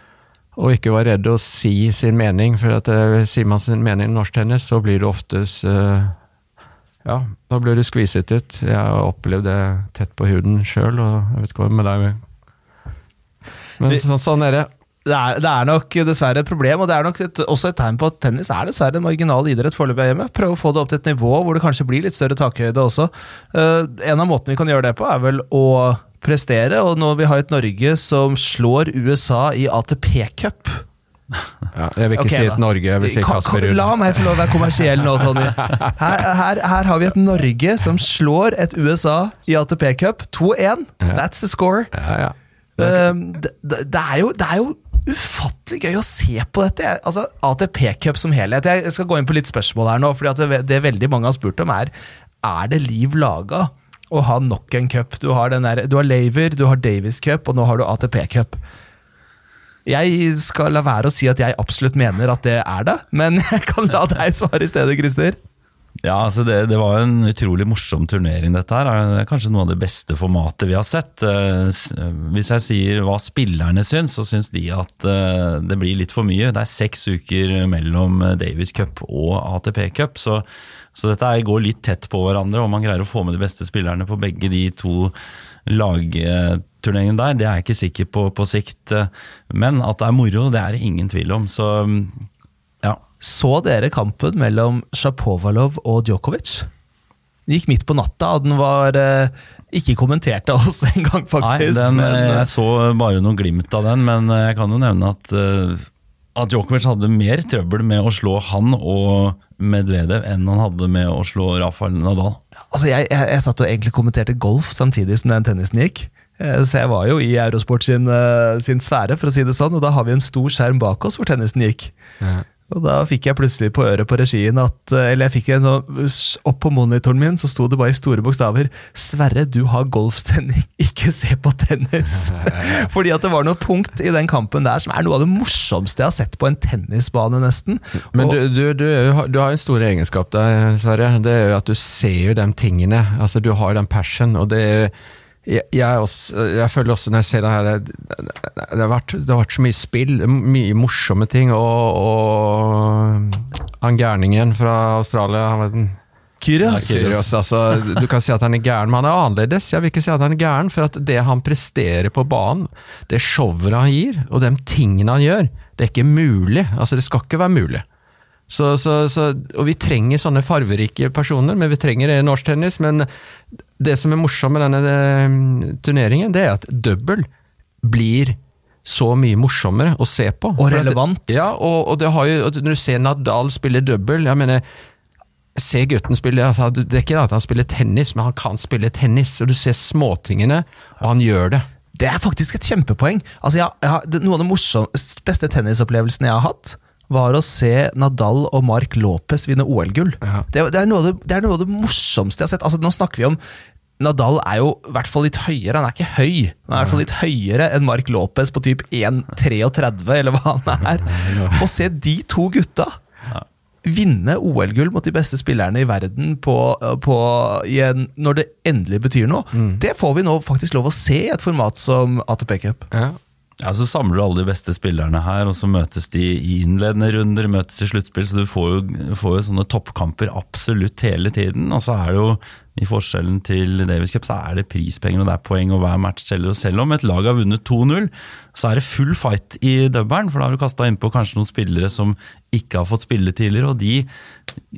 og ikke være redd å si sin mening. For at eh, sier man sin mening i norsk tennis, så blir det oftest eh, Ja, da blir du skviset ut. Jeg har opplevd det tett på huden sjøl, og jeg vet ikke hva med deg Men så, sånn er det. Det er, det er nok dessverre et problem, og det er nok et, også et tegn på at tennis er dessverre en marginal idrett foreløpig her hjemme. Prøve å få det opp til et nivå hvor det kanskje blir litt større takhøyde også. Uh, en av måtene vi kan gjøre det på, er vel å prestere, og nå vi har et Norge som slår USA i ATP-cup Ja, jeg vil ikke okay, si da. et Norge, jeg vil si Kasper Ruud. La meg få lov å være kommersiell nå, Tony. Her, her, her har vi et Norge som slår et USA i ATP-cup. 2-1. That's the score. Ja, ja. Um, det, det, er jo, det er jo ufattelig gøy å se på dette. Altså, ATP-cup som helhet. Jeg skal gå inn på litt spørsmål her nå. at det, det veldig mange har spurt om, er Er det liv laga å ha nok en cup? Du har, der, du har Laver, du har Davis Cup, og nå har du ATP-cup. Jeg skal la være å si at jeg absolutt mener at det er det, men jeg kan la deg svare i stedet, Christer. Ja, altså det, det var en utrolig morsom turnering, dette her. Det er kanskje noe av det beste formatet vi har sett. Eh, Hvis jeg sier hva spillerne syns, så syns de at eh, det blir litt for mye. Det er seks uker mellom Davies Cup og ATP Cup, så, så dette går litt tett på hverandre. Om man greier å få med de beste spillerne på begge de to lagturneringene der, det er jeg ikke sikker på på sikt. eh, Men at det er moro, det er det ingen tvil om. Så ja. Så dere kampen mellom Sjapovalov og Djokovic? Den gikk midt på natta, og den var eh, ikke kommentert av oss engang, Nei, faktisk. den, men, eh, eh, jeg så bare noen glimt av den, men jeg kan jo nevne at, at Djokovic hadde mer trøbbel med å slå han og Medvedev enn han hadde med å slå Rafael Nadal. altså, jeg, jeg, jeg satt og egentlig kommenterte golf samtidig som den tennisen gikk. Så jeg var jo i Eurosport sin, sin sfære, for å si det sånn, og da har vi en stor skjerm bak oss hvor tennisen gikk. Ja. Og da fikk jeg plutselig på øret på regien at eh, Eller jeg fikk en sånn Opp på monitoren min så sto det bare i store bokstaver 'Sverre, du har golfsending, ikke se på tennis'. Fordi at det var noe punkt i den kampen der som er noe av det morsomste jeg har sett på en tennisbane, nesten. Men du, du, du, du har en stor egenskap der, Sverre. Det er jo at du ser jo de tingene. Altså, du har den passion, og det er jeg, jeg, også, jeg føler også når jeg ser det her Det, det, har, vært, det har vært så mye spill, mye morsomme ting, og, og han gærningen fra Australia han vet den- Kyrgios. Kyrgios, altså, du kan si at han er gæren, men han er annerledes. Jeg vil ikke si at han er gæren, for at det han presterer på banen, det showet han gir, og de tingene han gjør, det er ikke mulig. Altså, det skal ikke være mulig. Så, så, så, og vi trenger sånne farverike personer, men vi trenger det i norsk tennis. Men det som er morsomt med denne eh, turneringen, det er at double blir så mye morsommere å se på. Og relevant. relevant. Ja, og, og det har jo, når du ser Nadal spille double, jeg mener Se gutten spille altså, Det er ikke at han spiller tennis, men han kan spille tennis. Og du ser småtingene, og han gjør det. Det er faktisk et kjempepoeng. Altså, jeg, jeg, har- det, noe av de beste tennisopplevelsene jeg har hatt, var å se Nadal og Mark Lopez vinne OL-gull. Ja. Det, det, det, er noe av det morsomste jeg har sett. Altså, nå snakker vi om Nadal er jo i hvert fall litt høyere, han er ikke høy. Han er i hvert fall litt høyere enn Mark Lopez på typ 1,33, eller hva han er. Å se de to gutta vinne OL-gull mot de beste spillerne i verden på, på, i en, når det endelig betyr noe, det får vi nå faktisk lov å se i et format som ATP Cup. Ja. Ja, Så samler du alle de beste spillerne her, og så møtes de i innledende runder, møtes i sluttspill, så du får jo, får jo sånne toppkamper absolutt hele tiden. Og så er det jo, i forskjellen til Davis Cup, så er det prispenger og det er poeng, og hver match teller. Og selv om et lag har vunnet 2-0, så er det full fight i dubberen, for da har du kasta innpå kanskje noen spillere som ikke har fått spille tidligere, og de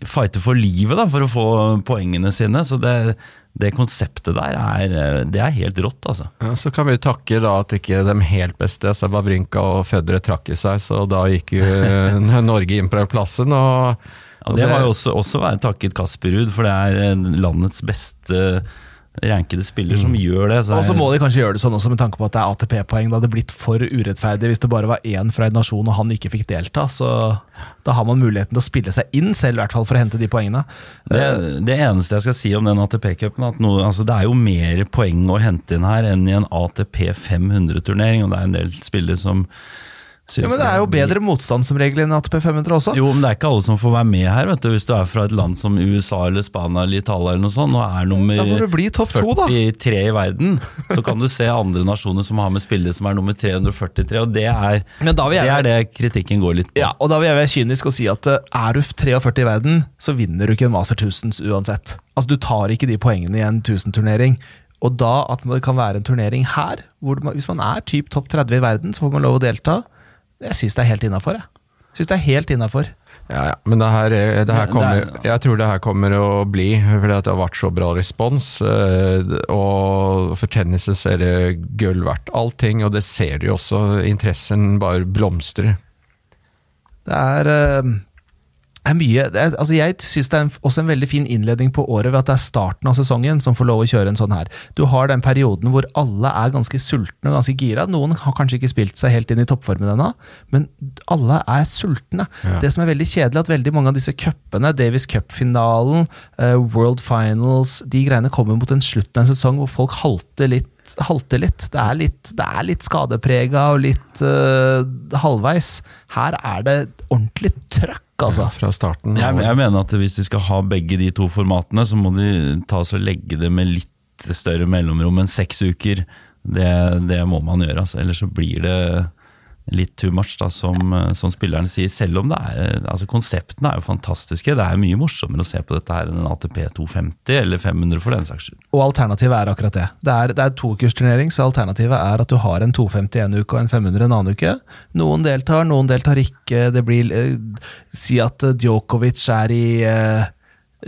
fighter for livet da, for å få poengene sine. Så det, det konseptet der er, det er helt rått, altså. Ja, så kan vi takke da at ikke de helt beste, altså Babrinka og Fødre trakk i seg, så da gikk jo Norge inn på den plassen. og Ja, det var jo også, også takket Kasperud, for det er eh, landets beste rankede spiller som gjør det. Så Og så må de kanskje gjøre det sånn også med tanke på at det er ATP-poeng. Det hadde blitt for urettferdig hvis det bare var én fra en nasjon og han ikke fikk delta. Så da har man muligheten til å spille seg inn selv, i hvert fall for å hente de poengene. det, det eneste jeg skal si om den ATP-cupen, at noe, altså det er jo mer poeng å hente inn her enn i en ATP 500-turnering, og det er en del spillere som Ja, men det er jo bedre motstand som regel enn ATP 500 også. Jo, men det er ikke alle som får være med her, vet du. Hvis du er fra et land som USA eller Spania eller Italia eller noe sånt, og er nummer Da må du bli topp to, da. 43 i verden, så kan du se andre nasjoner som har med spillere som er nummer 343, og det er, Men da vil jeg- det, er det kritikken går litt på. Ja, og da vil jeg være kynisk og si at eh, er du 43 i verden, så vinner du ikke en Master 1000 uansett. Altså, Du tar ikke de poengene i en 1000-turnering. Og da at det kan være en turnering her, hvor man, hvis man er typ topp 30 i verden, så får man lov å delta. Jeg syns det er helt innafor. Jeg Synes det er helt innenfor. Ja, ja, men det her, er- det her kommer, det er- jeg tror det her kommer å bli, fordi at det har vært så bra respons. eh, Og for tennisen så er det gull verdt allting, og det ser du jo også. Interessen bare blomstrer. Det er, eh, er mye er, altså Jeg syns det er en, også en veldig fin innledning på året ved at det er starten av sesongen som får lov å kjøre en sånn her. Du har den perioden hvor alle er ganske sultne og ganske gira. Noen har kanskje ikke spilt seg helt inn i toppformen ennå, men alle er sultne. Ja. Det som er veldig kjedelig, at veldig mange av disse cupene, Davis Cup-finalen, uh, World Finals, de greiene kommer mot en slutt av en sesong hvor folk halter litt. Halter litt. Det er litt, det er litt skadeprega og litt uh, halvveis. Her er det ordentlig trøkk, altså. Fra starten. Jeg, jeg mener at hvis de skal ha begge de to formatene, så må de ta og legge det med litt større mellomrom enn seks uker. Det, det må man gjøre, altså. ellers så blir det litt too much, da, som, som spillerne sier. Selv om det er, altså konseptene er jo fantastiske. Det er mye morsommere å se på dette her enn en ATP 250 eller 500 for den saks skyld. Og alternativet er akkurat det. Det er, det er tokursturnering, så alternativet er at du har en 250 en uke og en 500 en annen uke. Noen deltar, noen deltar ikke. Det blir eh, Si at eh, Djokovic er i eh,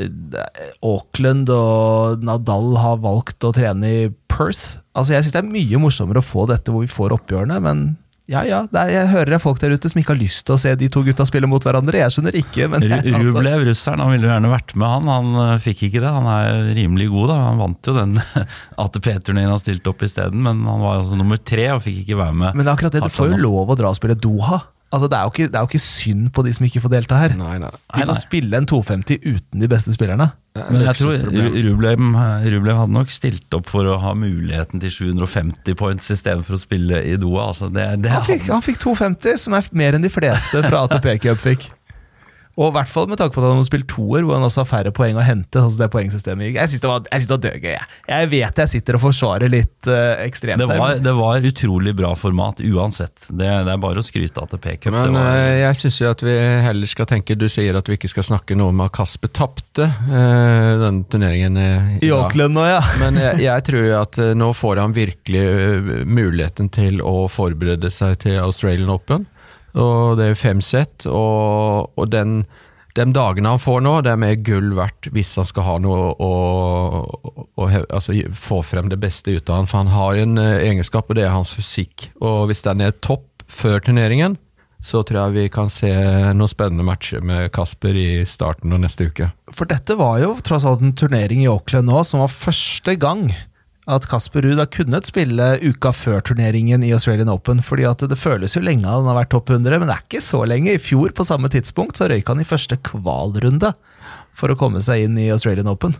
eh, Auckland og Nadal har valgt å trene i Perth. Altså Jeg syns det er mye morsommere å få dette hvor vi får oppgjørene, men ja ja, er, jeg hører det er folk der ute som ikke har lyst til å se de to gutta spille mot hverandre. Jeg skjønner ikke, men jeg, altså, Rublev, russeren, han ville jo gjerne vært med, han. Han eh, fikk ikke det. Han er rimelig god, da. Han vant jo den ATP-turneen han stilte opp isteden, men han var altså nummer tre og fikk ikke være med. Men det er akkurat det, du får jo lov å dra og spille Doha. Altså Det er jo ikke, det er jo ikke synd på de som ikke får delta her. Nei, nei. De får spille en 250 uten de beste spillerne. Er Men jeg tror. Rublev, Rublev hadde nok stilt opp for å ha muligheten til 750 points istedenfor å spille i Doha. Altså det, det Han fikk, han fikk 250, som er mer enn de fleste fra ATP Cup fikk. Og i hvert fall med tanke på at han har spilt toer, hvor han også har færre poeng å hente. Altså det poengsystemet. Jeg syns det var, jeg synes det var dødgøy. Jeg. jeg vet jeg sitter og forsvarer litt uh, ekstremt det, var, det var utrolig bra format uansett. Det, det er bare å skryte av ATP-cup. Men det var- eh, jeg syns jo at vi heller skal tenke Du sier at vi ikke skal snakke noe om at Kasper tapte uh, den turneringen. eh, I dag. Auckland nå, ja. Men jeg, jeg tror at eh, nå får han virkelig eh, muligheten til å forberede seg til Australian Open. Og det er fem sett, og, og den, de dagene han får nå, de er gull verdt hvis han skal ha noe å, å, å altså, få frem det beste ut av han. For han har en eh, egenskap, og det er hans fysikk. Og hvis den er topp før turneringen, så tror jeg vi kan se noen spennende matcher med Kasper i starten og neste uke. For dette var jo tross alt en turnering i Auckland nå som var første gang at Kasper Ruud har kunnet spille uka før turneringen i Australian Open. fordi at det føles jo lenge han har vært topp 100, men det er ikke så lenge. I fjor på samme tidspunkt så røyk han i første kvalrunde for å komme seg inn i Australian Open.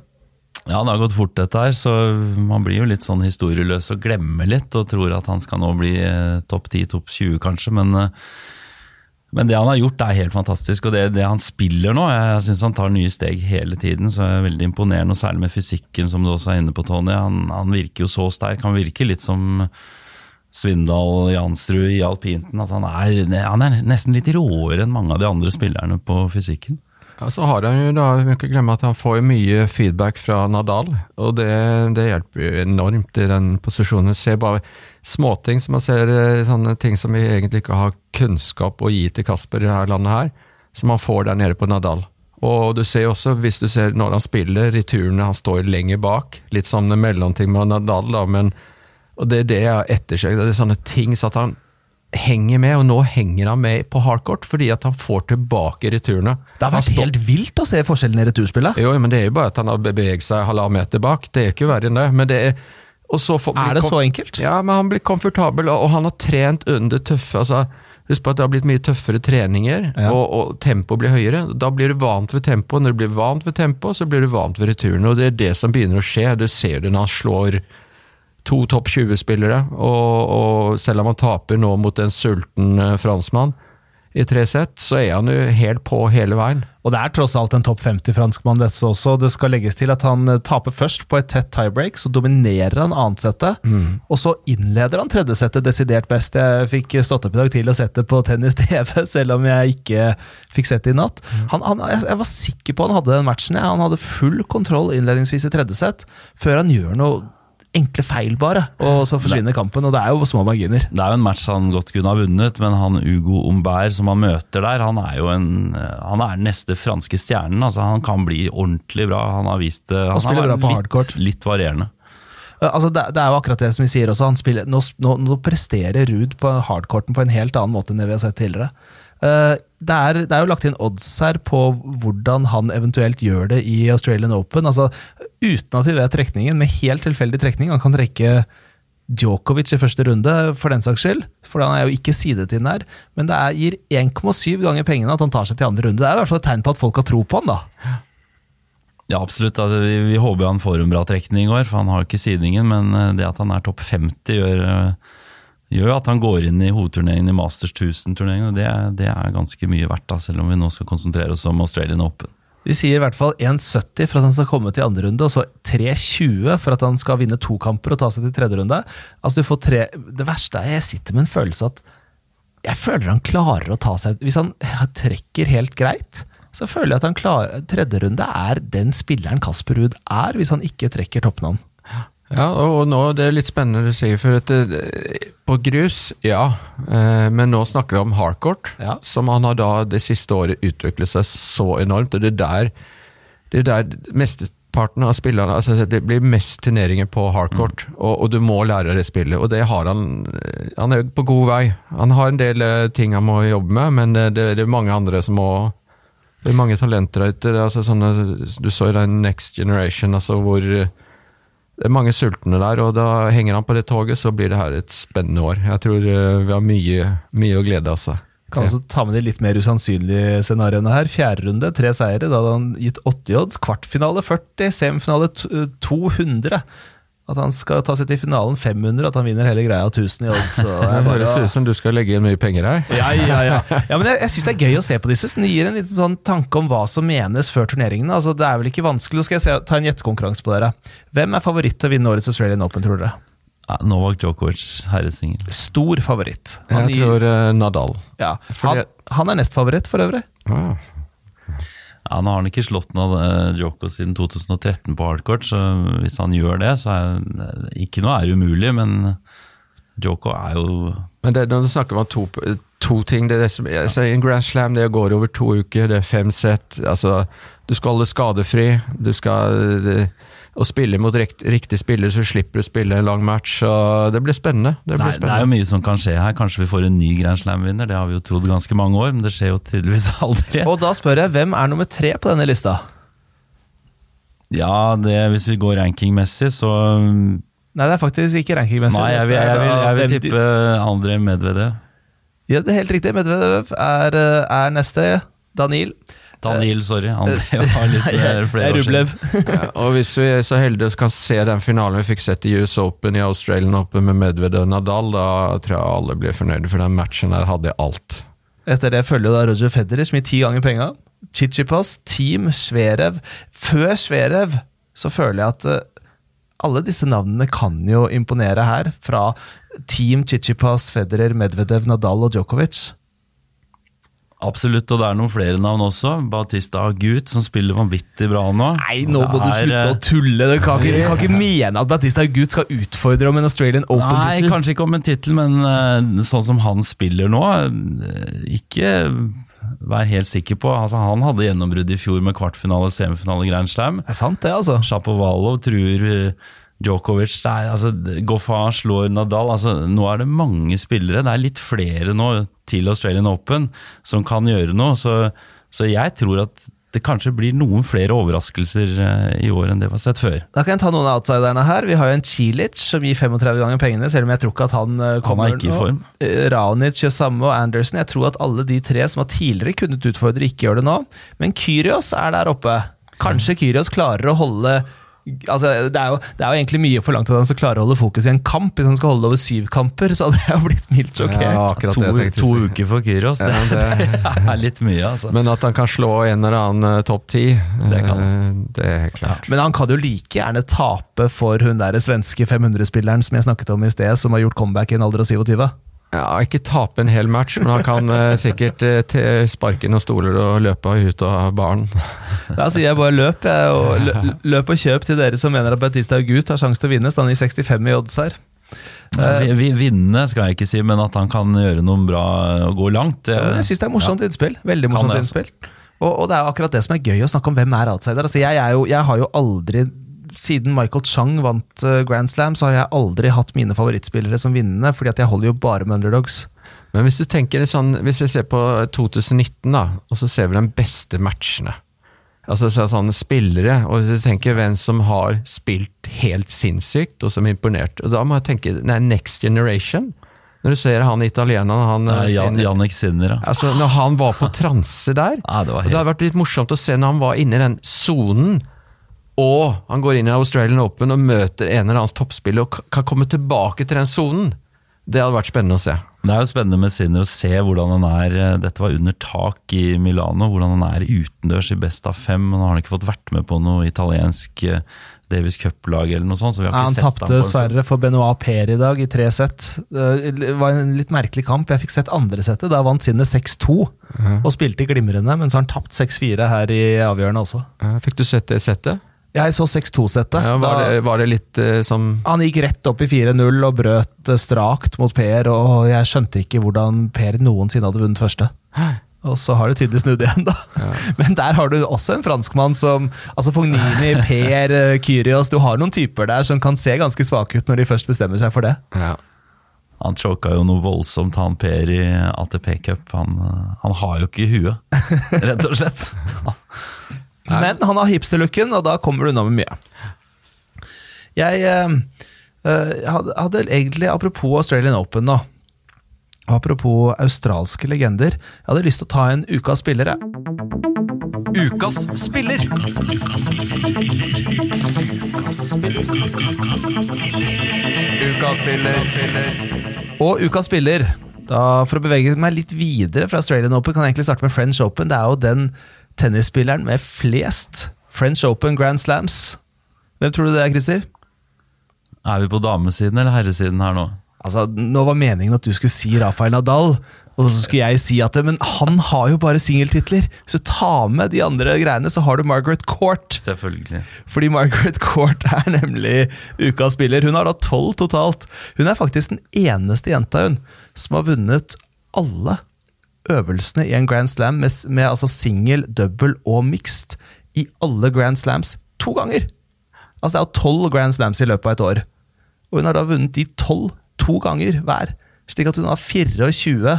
Ja, det har gått fort dette her, så man blir jo litt sånn historieløs og glemmer litt, og tror at han skal nå bli eh, topp 10, topp 20 kanskje, men, eh, men det han har gjort er helt fantastisk, og det, det han spiller nå, jeg, syns han tar nye steg hele tiden, så jeg er veldig imponerende, og særlig med fysikken som du også er inne på, Tony. Han, han virker jo så sterk, han virker litt som Svindal Jansrud i alpinten, at han er, han er nesten litt råere enn mange av de andre spillerne på fysikken. Ja, så har han jo da, vi må ikke glemme at han får mye feedback fra Nadal, og det, det hjelper jo enormt i den posisjonen. Se bare småting som man ser, eh, sånne ting som vi egentlig ikke har kunnskap å gi til Kasper i dette landet her, som han får der nede på Nadal. Og du ser også, hvis du ser når han spiller, i turene han står lenger bak, litt sånn mellomting med Nadal, da, men og det er det jeg har ettersøkt, det er sånne ting så at han henger med, og nå henger han med på hardcourt fordi at han får tilbake returene. Det har vært står- helt vilt å se forskjellen i returspillet. jo, men det er jo bare at han har beveget seg halvannen meter bak. Det er ikke verre enn det. Men det er, får- Er det så enkelt? Ja, men han blir komfortabel, og han har trent under tøffe altså, Husk på at det har blitt mye tøffere treninger, Ja. og, og tempoet blir høyere. Da blir du vant ved tempo. Når du blir vant ved tempo, så blir du vant ved returene. Og det er det som begynner å skje. Du ser det når han slår to topp 20-spillere, og, og selv om han taper nå mot en sulten eh, franskmann i tre sett, så er han jo helt på hele veien. Og det er tross alt en topp 50-franskmann, dette også. Det skal legges til at han eh, taper først på et tett tiebreak, så dominerer han annetsettet. Og så innleder han tredjesettet desidert best. Jeg fikk stått opp i dag til og sett det på tennis-TV, selv om jeg ikke fikk sett det i natt. Han, han, jeg var sikker på han hadde den matchen. Han hadde full kontroll innledningsvis i tredje sett, før han gjør noe enkle feil, bare. Og så forsvinner kampen, og det er jo små marginer. Det er jo en match han godt kunne ha vunnet, men han Ugo Ombær som han møter der, han er jo en, han er den neste franske stjernen. altså Han kan bli ordentlig bra. Han har vist det. Han spiller har vært litt, litt varierende. Uh, Altså det, det er jo akkurat det som vi sier også. Han spiller, nå, nå, nå presterer Ruud på hardcourten på en helt annen måte enn det vi har sett tidligere. Uh, det, er, det er jo lagt inn odds her på hvordan han eventuelt gjør det i Australian Open. Altså Uten at vi vet trekningen, med helt tilfeldig trekning. Han kan trekke Djokovic i første runde, for den saks skyld. For han er jo ikke sidet inn der. Men det er, gir 1,7 ganger pengene at han tar seg til andre runde. Det er i hvert fall et tegn på at folk har tro på han, da. Ja, absolutt. Altså, vi, vi håper han får en bra trekning i år, for han har jo ikke sidingen. Men eh, det at han er topp 50, gjør, eh, gjør at han går inn i hovedturneringen i Masters 1000-turneringen. og det, det er ganske mye verdt, da, selv om vi nå skal konsentrere oss om Australian Open. De sier i hvert fall 1,70 for at han skal komme til andre runde, og så 3,20 for at han skal vinne to kamper og ta seg til tredje runde. Altså tre, Det verste er jeg sitter med en følelse at jeg føler han klarer å ta seg Hvis han trekker helt greit, så føler jeg at han klarer Tredje runde er den spilleren Kasper Ruud er, hvis han ikke trekker toppnavn. Ja, og nå det er litt spennende du sier, for at det, på grus, ja. Eh, men nå snakker vi om hardcourt, Ja. som han har da det siste året utviklet seg så enormt. Og det er der, det er der mesteparten av spillerne altså Det blir mest turneringer på hardcourt, og, og du må lære det spillet. Og det har han. Han er på god vei. Han har en del eh, ting han må jobbe med, men det, det, det er mange andre som må Det er mange talenter der ute. Altså sånne, du så i den Next Generation, altså hvor eh, det er mange sultne der, og da henger han på det toget, så blir det her et spennende år. Jeg tror eh, vi har mye, mye å glede av seg. Kan også ta med de litt mer usannsynlige scenarioene her. Fjerde runde, tre seire. Da hadde han gitt 80 odds. Kvartfinale 40, semifinale 200. At han skal ta seg til finalen 500, at han vinner hele greia 1000 i odds. Så det er høres ut som du skal legge inn mye penger her. ja, ja, ja. ja, men Jeg, jeg syns det er gøy å se på disse. Det gir en liten sånn tanke om hva som menes før turneringene. Altså, det er vel ikke vanskelig. Nå skal jeg se, ta en gjettekonkurranse på dere. Hvem er favoritt til å vinne årets Australian Open, tror dere? Ja, Novak Djokovic, herresingel. Stor favoritt. Han, Jeg gir- tror eh, Nadal. ja, han, han er nestfavoritt, for øvrig. Ah. Ja, Nå har han ikke slått noe uh, Djoko siden 2013 på hardcourt, så hvis han gjør det, så er det ikke noe er umulig, men Djoko er jo Men det, når du snakker om to, to ting det er det som, altså, En Grand Slam det går over to uker, det er fem sett. Altså, du skal holde skadefri. Du skal det, Å spille mot rikt, riktig spiller, så slipper du å spille en lang match. Så det blir spennende. Det blir Nei, er, det er jo mye som kan skje her. Kanskje vi får en ny Grand Slam-vinner, det har vi jo trodd ganske mange år, men det skjer jo tydeligvis aldri. Og da spør jeg, hvem er nummer tre på denne lista? Ja, det, hvis vi går rankingmessig, så Nei, det er faktisk ikke rankingmessig. Nei, jeg vil, jeg vil, jeg vil tippe André Medvedev. Ja, det er helt riktig. Medvedev er, eh, er neste. Daniel. Daniel, sorry. Han var litt flere år siden. Rublev. Ja, og hvis vi er så heldige og kan se den finalen vi fikk sett i US Open, i Australian Open med Medvedev og Nadal, da tror jeg alle blir fornøyde, for den matchen der hadde alt. Etter det følger da Roger Federer, som gir ti ganger penga. Chichipas, Team Sverev. Før Sverev så føler jeg at eh, alle disse navnene kan jo imponere her. Fra Team Chichipas, Federer, Medvedev, Nadal og Djokovic. Absolutt, og det er noen flere navn også. Batista Agut, som spiller vanvittig bra nå. Nei, nå må du slutte å tulle! Du kan ikke, du kan ikke mene at Batista Agut skal utfordre om en Australian Nei, Open-tittel. kanskje ikke om en tittel, men eh, sånn som han spiller nå eh, Ikke vær helt sikker på altså, Han hadde gjennombrudd i fjor med kvartfinale, semifinale Grand Slam. Det er sant, det, altså. Shapovalov truer eh, Djokovic er, altså, Goffin slår Nadal. Altså, nå er det mange spillere. Det er litt flere nå til Australian Open som kan gjøre noe. Så, så jeg tror at det kanskje blir noen flere overraskelser eh, i år enn det vi har sett før. Da kan jeg ta noen av outsiderne her. Vi har jo en Cilic som gir 35 ganger pengene, selv om jeg tror ikke at han eh, kommer ikke i nå. form. Eh, Raonic, Yosamo og Anderson. Jeg tror at alle de tre som har tidligere kunnet utfordre, ikke gjør det nå. Men Kyrios er der oppe. Kanskje Kyrios klarer å holde Altså, det, er jo, det er jo egentlig mye forlangt at han skal klare å holde fokus i en kamp. Hvis han skal holde det over syv kamper, så hadde jeg jo blitt mildt sjokkert. Ja, To, to uker for Kyros, det, Ja, det, det er litt mye, altså. men at han kan slå en eller annen uh, topp ti, Det kan eh, det er helt klart. Men han kan jo like gjerne tape for hun der svenske 500-spilleren som jeg snakket om i sted, som har gjort comeback i en alder av 27. Ja, ikke tape en hel match, men han kan eh, sikkert eh, te- sparke noen stoler og løpe ut av baren. Da sier jeg bare løp, jeg, og lø, løp og kjøp til dere som mener at Batista Agut har sjanse til å vinne. Han gir 65 i odds her. Ja, vi- vi- Vinne skal jeg ikke si, men at han kan gjøre noe bra og gå langt. det- jeg syns det er morsomt innspill. Veldig morsomt innspill. Og, og det er jo akkurat det som er gøy å snakke om hvem er outsider. Altså, jeg, er jo, jeg har jo aldri siden Michael Chang vant eh, Grand Slam, så har jeg aldri hatt mine favorittspillere som vinnende, fordi at jeg holder jo bare med underdogs. Men hvis du tenker det sånn, hvis vi ser på 2019, da, og så ser vi de beste matchene Altså så sånne spillere, og hvis du tenker hvem som har spilt helt sinnssykt, og som er imponert og Da må jeg tenke nei, next generation. Når du ser han italieneren han, Ja, eh, Jan, Jannik Sinner, ja. Altså, Når han var på transe der Ja, det var og Det har vært litt morsomt å se når han var inne i den sonen, og han går inn i Australian Open og møter en eller annen toppspiller og kan komme tilbake til den sonen. Det hadde vært spennende å se. Det er jo spennende med Sinner å se hvordan han er Dette var under tak i Milano, hvordan han er utendørs i best av fem. Han har ikke fått vært med på noe italiensk eh, Davis Cup-lag eller noe sånt. Så vi har Ja, han sett tapte dessverre for Benoit Per i dag, i tre sett. Det var en litt merkelig kamp. Jeg fikk sett andre settet. Da vant Sinne 6-2 og spilte glimrende, men så har han tapt 6-4 her i avgjørende også. Eh, Fikk du sett det settet? Jeg så 6-2-settet. Ja, var, var det litt uh, som Han gikk rett opp i 4-0 og brøt eh, strakt mot Per, og jeg skjønte ikke hvordan Per noensinne hadde vunnet første. Og så har det tydelig snudd igjen, da. Men der har du også en franskmann som Altså Fognini, Per, eh, Kyrios Du har noen typer der som kan se ganske svake ut når de først bestemmer seg for det. Ja. Han choka jo noe voldsomt, han Per i ATP Cup. Han, han har jo ikke huet, rett og slett. Men han har hipsterlooken, og da kommer du unna med mye. Jeg eh, eh, hadde, hadde egentlig, apropos Australian Open nå, og apropos australske legender, jeg hadde lyst til å ta en ukas spillere. Ukas spiller! Ukas spiller. Og ukas spiller, da for å bevege meg litt videre fra Australian Open, kan jeg egentlig starte med French Open. Det er jo den tennisspilleren med flest French Open Grand Slams. Hvem tror du det er, Christer? Er vi på damesiden eller herresiden her nå? Altså, Nå var meningen at du skulle si Rafael Nadal, og så skulle jeg si at Men han har jo bare singeltitler, så ta med de andre greiene, så har du Margaret Court. Selvfølgelig. Fordi Margaret Court er nemlig ukas spiller. Hun har da tolv totalt. Hun er faktisk den eneste jenta hun som har vunnet alle øvelsene i en Grand Slam med, med altså singel, double og mixed i alle Grand Slams to ganger. Altså Det er jo tolv Grand Slams i løpet av et år. Og hun har da vunnet de tolv to ganger hver. Slik at hun har 24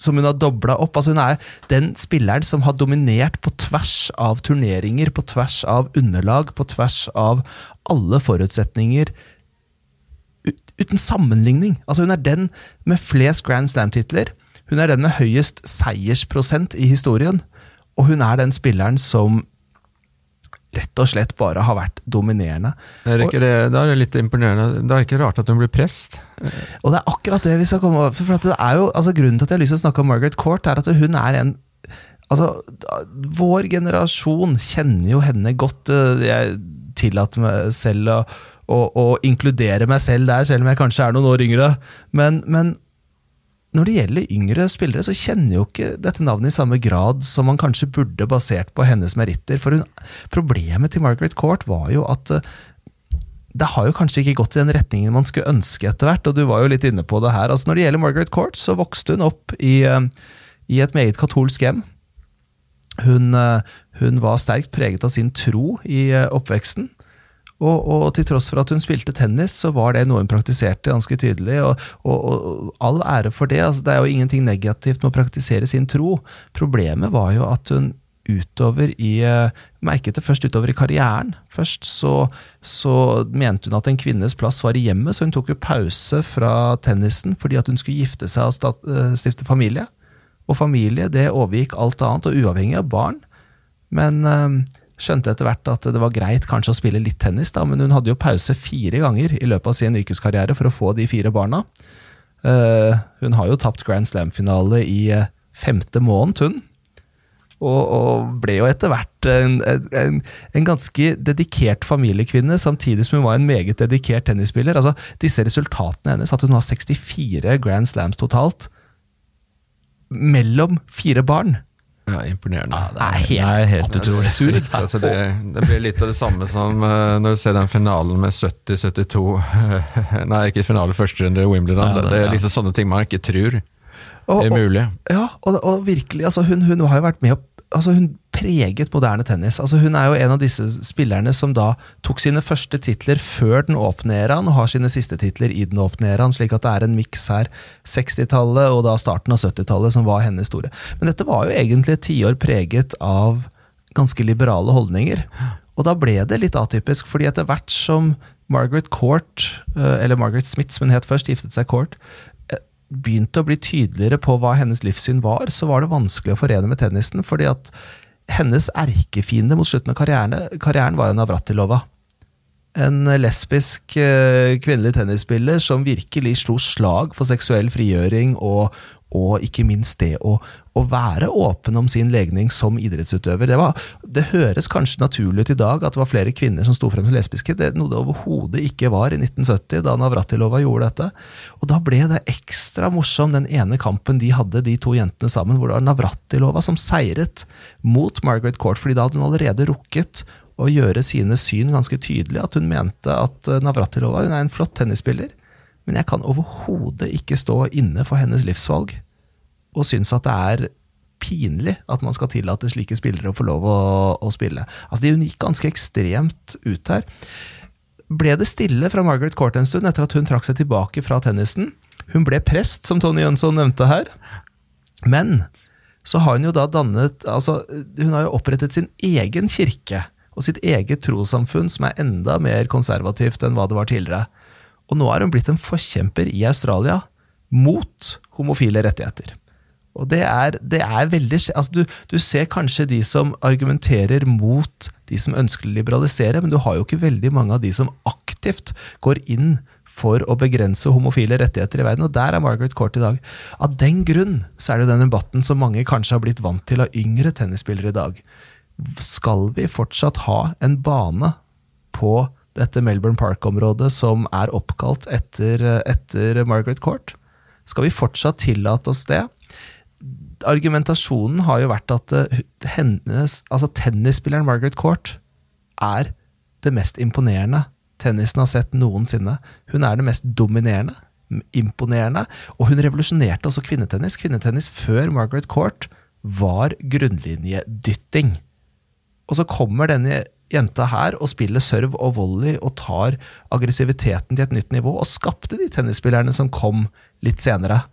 som hun har dobla opp. Altså Hun er den spilleren som har dominert på tvers av turneringer, på tvers av underlag, på tvers av alle forutsetninger. Ut, uten sammenligning. Altså Hun er den med flest Grand Slam-titler. Hun er den med høyest seiersprosent i historien. Og hun er den spilleren som rett og slett bare har vært dominerende. Er ikke det, da er det litt imponerende. Da er det ikke rart at hun blir prest. Og det er akkurat det vi skal komme over. For det er jo, altså Grunnen til at jeg har lyst til å snakke om Margaret Court, er at hun er en Altså, Vår generasjon kjenner jo henne godt. Jeg tillater meg selv å, å, å inkludere meg selv der, selv om jeg kanskje er noen år yngre. Men, men når det gjelder yngre spillere, så kjenner jo ikke dette navnet i samme grad som man kanskje burde, basert på hennes meritter. For hun, problemet til Margaret Court var jo at eh, det har jo kanskje ikke gått i den retningen man skulle ønske etter hvert, og du var jo litt inne på det her. Altså Når det gjelder Margaret Court, så vokste hun opp i, eh, i et meget katolsk hjem. Hun, eh, hun var sterkt preget av sin tro i oppveksten. Og, og til tross for at hun spilte tennis, så var det noe hun praktiserte ganske tydelig. Og, og, og all ære for det. Altså, det er jo ingenting negativt med å praktisere sin tro. Problemet var jo at hun utover i eh, Merket det først utover i karrieren. Først så, så mente hun at en kvinnes plass var i hjemmet, så hun tok jo pause fra tennisen fordi at hun skulle gifte seg og eh, stifte familie. Og familie det overgikk alt annet, og uavhengig av barn. Men øh, skjønte etter hvert at det var greit kanskje å spille litt tennis, da, men hun hadde jo pause fire ganger i løpet av sin yrkeskarriere for å få de fire barna. Uh, hun har jo tapt Grand Slam-finale i uh, femte måned, hun. Og, og, ble jo etter hvert en, en, en, ganske dedikert familiekvinne, samtidig som hun var en meget dedikert tennisspiller. Altså, disse resultatene hennes, at hun har 64 Grand Slams totalt, mellom fire barn. Ja, imponerende. Ja, det, er helt, det er helt utrolig. Sykt. Altså det, det, blir litt av det samme som uh, når du ser den finalen med 70-72 Nei, ikke finale første runde i Wimbledon. Ja, det, det, er liksom sånne ting man ikke tror og, er mulig. Og, ja, og, og virkelig, altså hun, hun, har jo vært med å altså Hun preget moderne tennis. Altså Hun er jo en av disse spillerne som da tok sine første titler før den åpne æraen, og har sine siste titler i den åpne æraen, slik at det er en miks her. 60-tallet og da starten av 70-tallet som var hennes store. Men dette var jo egentlig et tiår preget av ganske liberale holdninger. Og da ble det litt atypisk, fordi etter hvert som Margaret Court, eller Margaret Smith som hun het først, giftet seg Court, begynte å bli tydeligere på hva hennes livssyn var, så var det vanskelig å forene med tennisen. fordi at hennes erkefiende mot slutten av karrieren, karrieren var jo Navratilova. En lesbisk kvinnelig tennisspiller som virkelig slo slag for seksuell frigjøring og, og ikke minst det å, å, være åpen om sin legning som idrettsutøver. Det, var, det, høres kanskje naturlig ut i dag at det var flere kvinner som sto frem som lesbiske, det er noe det overhodet ikke var i 1970, da Navratilova gjorde dette. Og da ble det ekstra morsom, den ene kampen de hadde, de to jentene sammen, hvor det var Navratilova som seiret mot Margaret Court, fordi da hadde hun allerede rukket å gjøre sine syn ganske tydelig, at hun mente at Navratilova hun er en flott tennisspiller men jeg kan overhodet ikke stå inne for hennes livsvalg. Og syns at det er pinlig at man skal tillate slike spillere å få lov å, å spille. Altså De gikk ganske ekstremt ut her. Ble det stille fra Margaret Court en stund etter at hun trakk seg tilbake fra tennisen? Hun ble prest, som Tony Jønsson nevnte her. Men så har hun jo da dannet altså Hun har jo opprettet sin egen kirke og sitt eget trossamfunn, som er enda mer konservativt enn hva det var tidligere. Og nå er hun blitt en forkjemper i Australia mot homofile rettigheter. Og det er, det er veldig altså du, du, ser kanskje de som argumenterer mot de som ønsker å liberalisere, men du har jo ikke veldig mange av de som aktivt går inn for å begrense homofile rettigheter i verden, og der er Margaret Court i dag. Av den grunn så er det den debatten som mange kanskje har blitt vant til av yngre tennisspillere i dag. Skal vi fortsatt ha en bane på dette Melbourne Park-området som er oppkalt etter, etter Margaret Court? Skal vi fortsatt tillate oss det? Argumentasjonen har jo vært at eh, hennes, altså tennisspilleren Margaret Court er det mest imponerende tennisen har sett noensinne. Hun er det mest dominerende, imponerende, og hun revolusjonerte også kvinnetennis. Kvinnetennis før Margaret Court var grunnlinjedytting. Og så kommer denne jenta her og spiller serve og volley og tar aggressiviteten til et nytt nivå, og skapte de tennisspillerne som kom litt senere.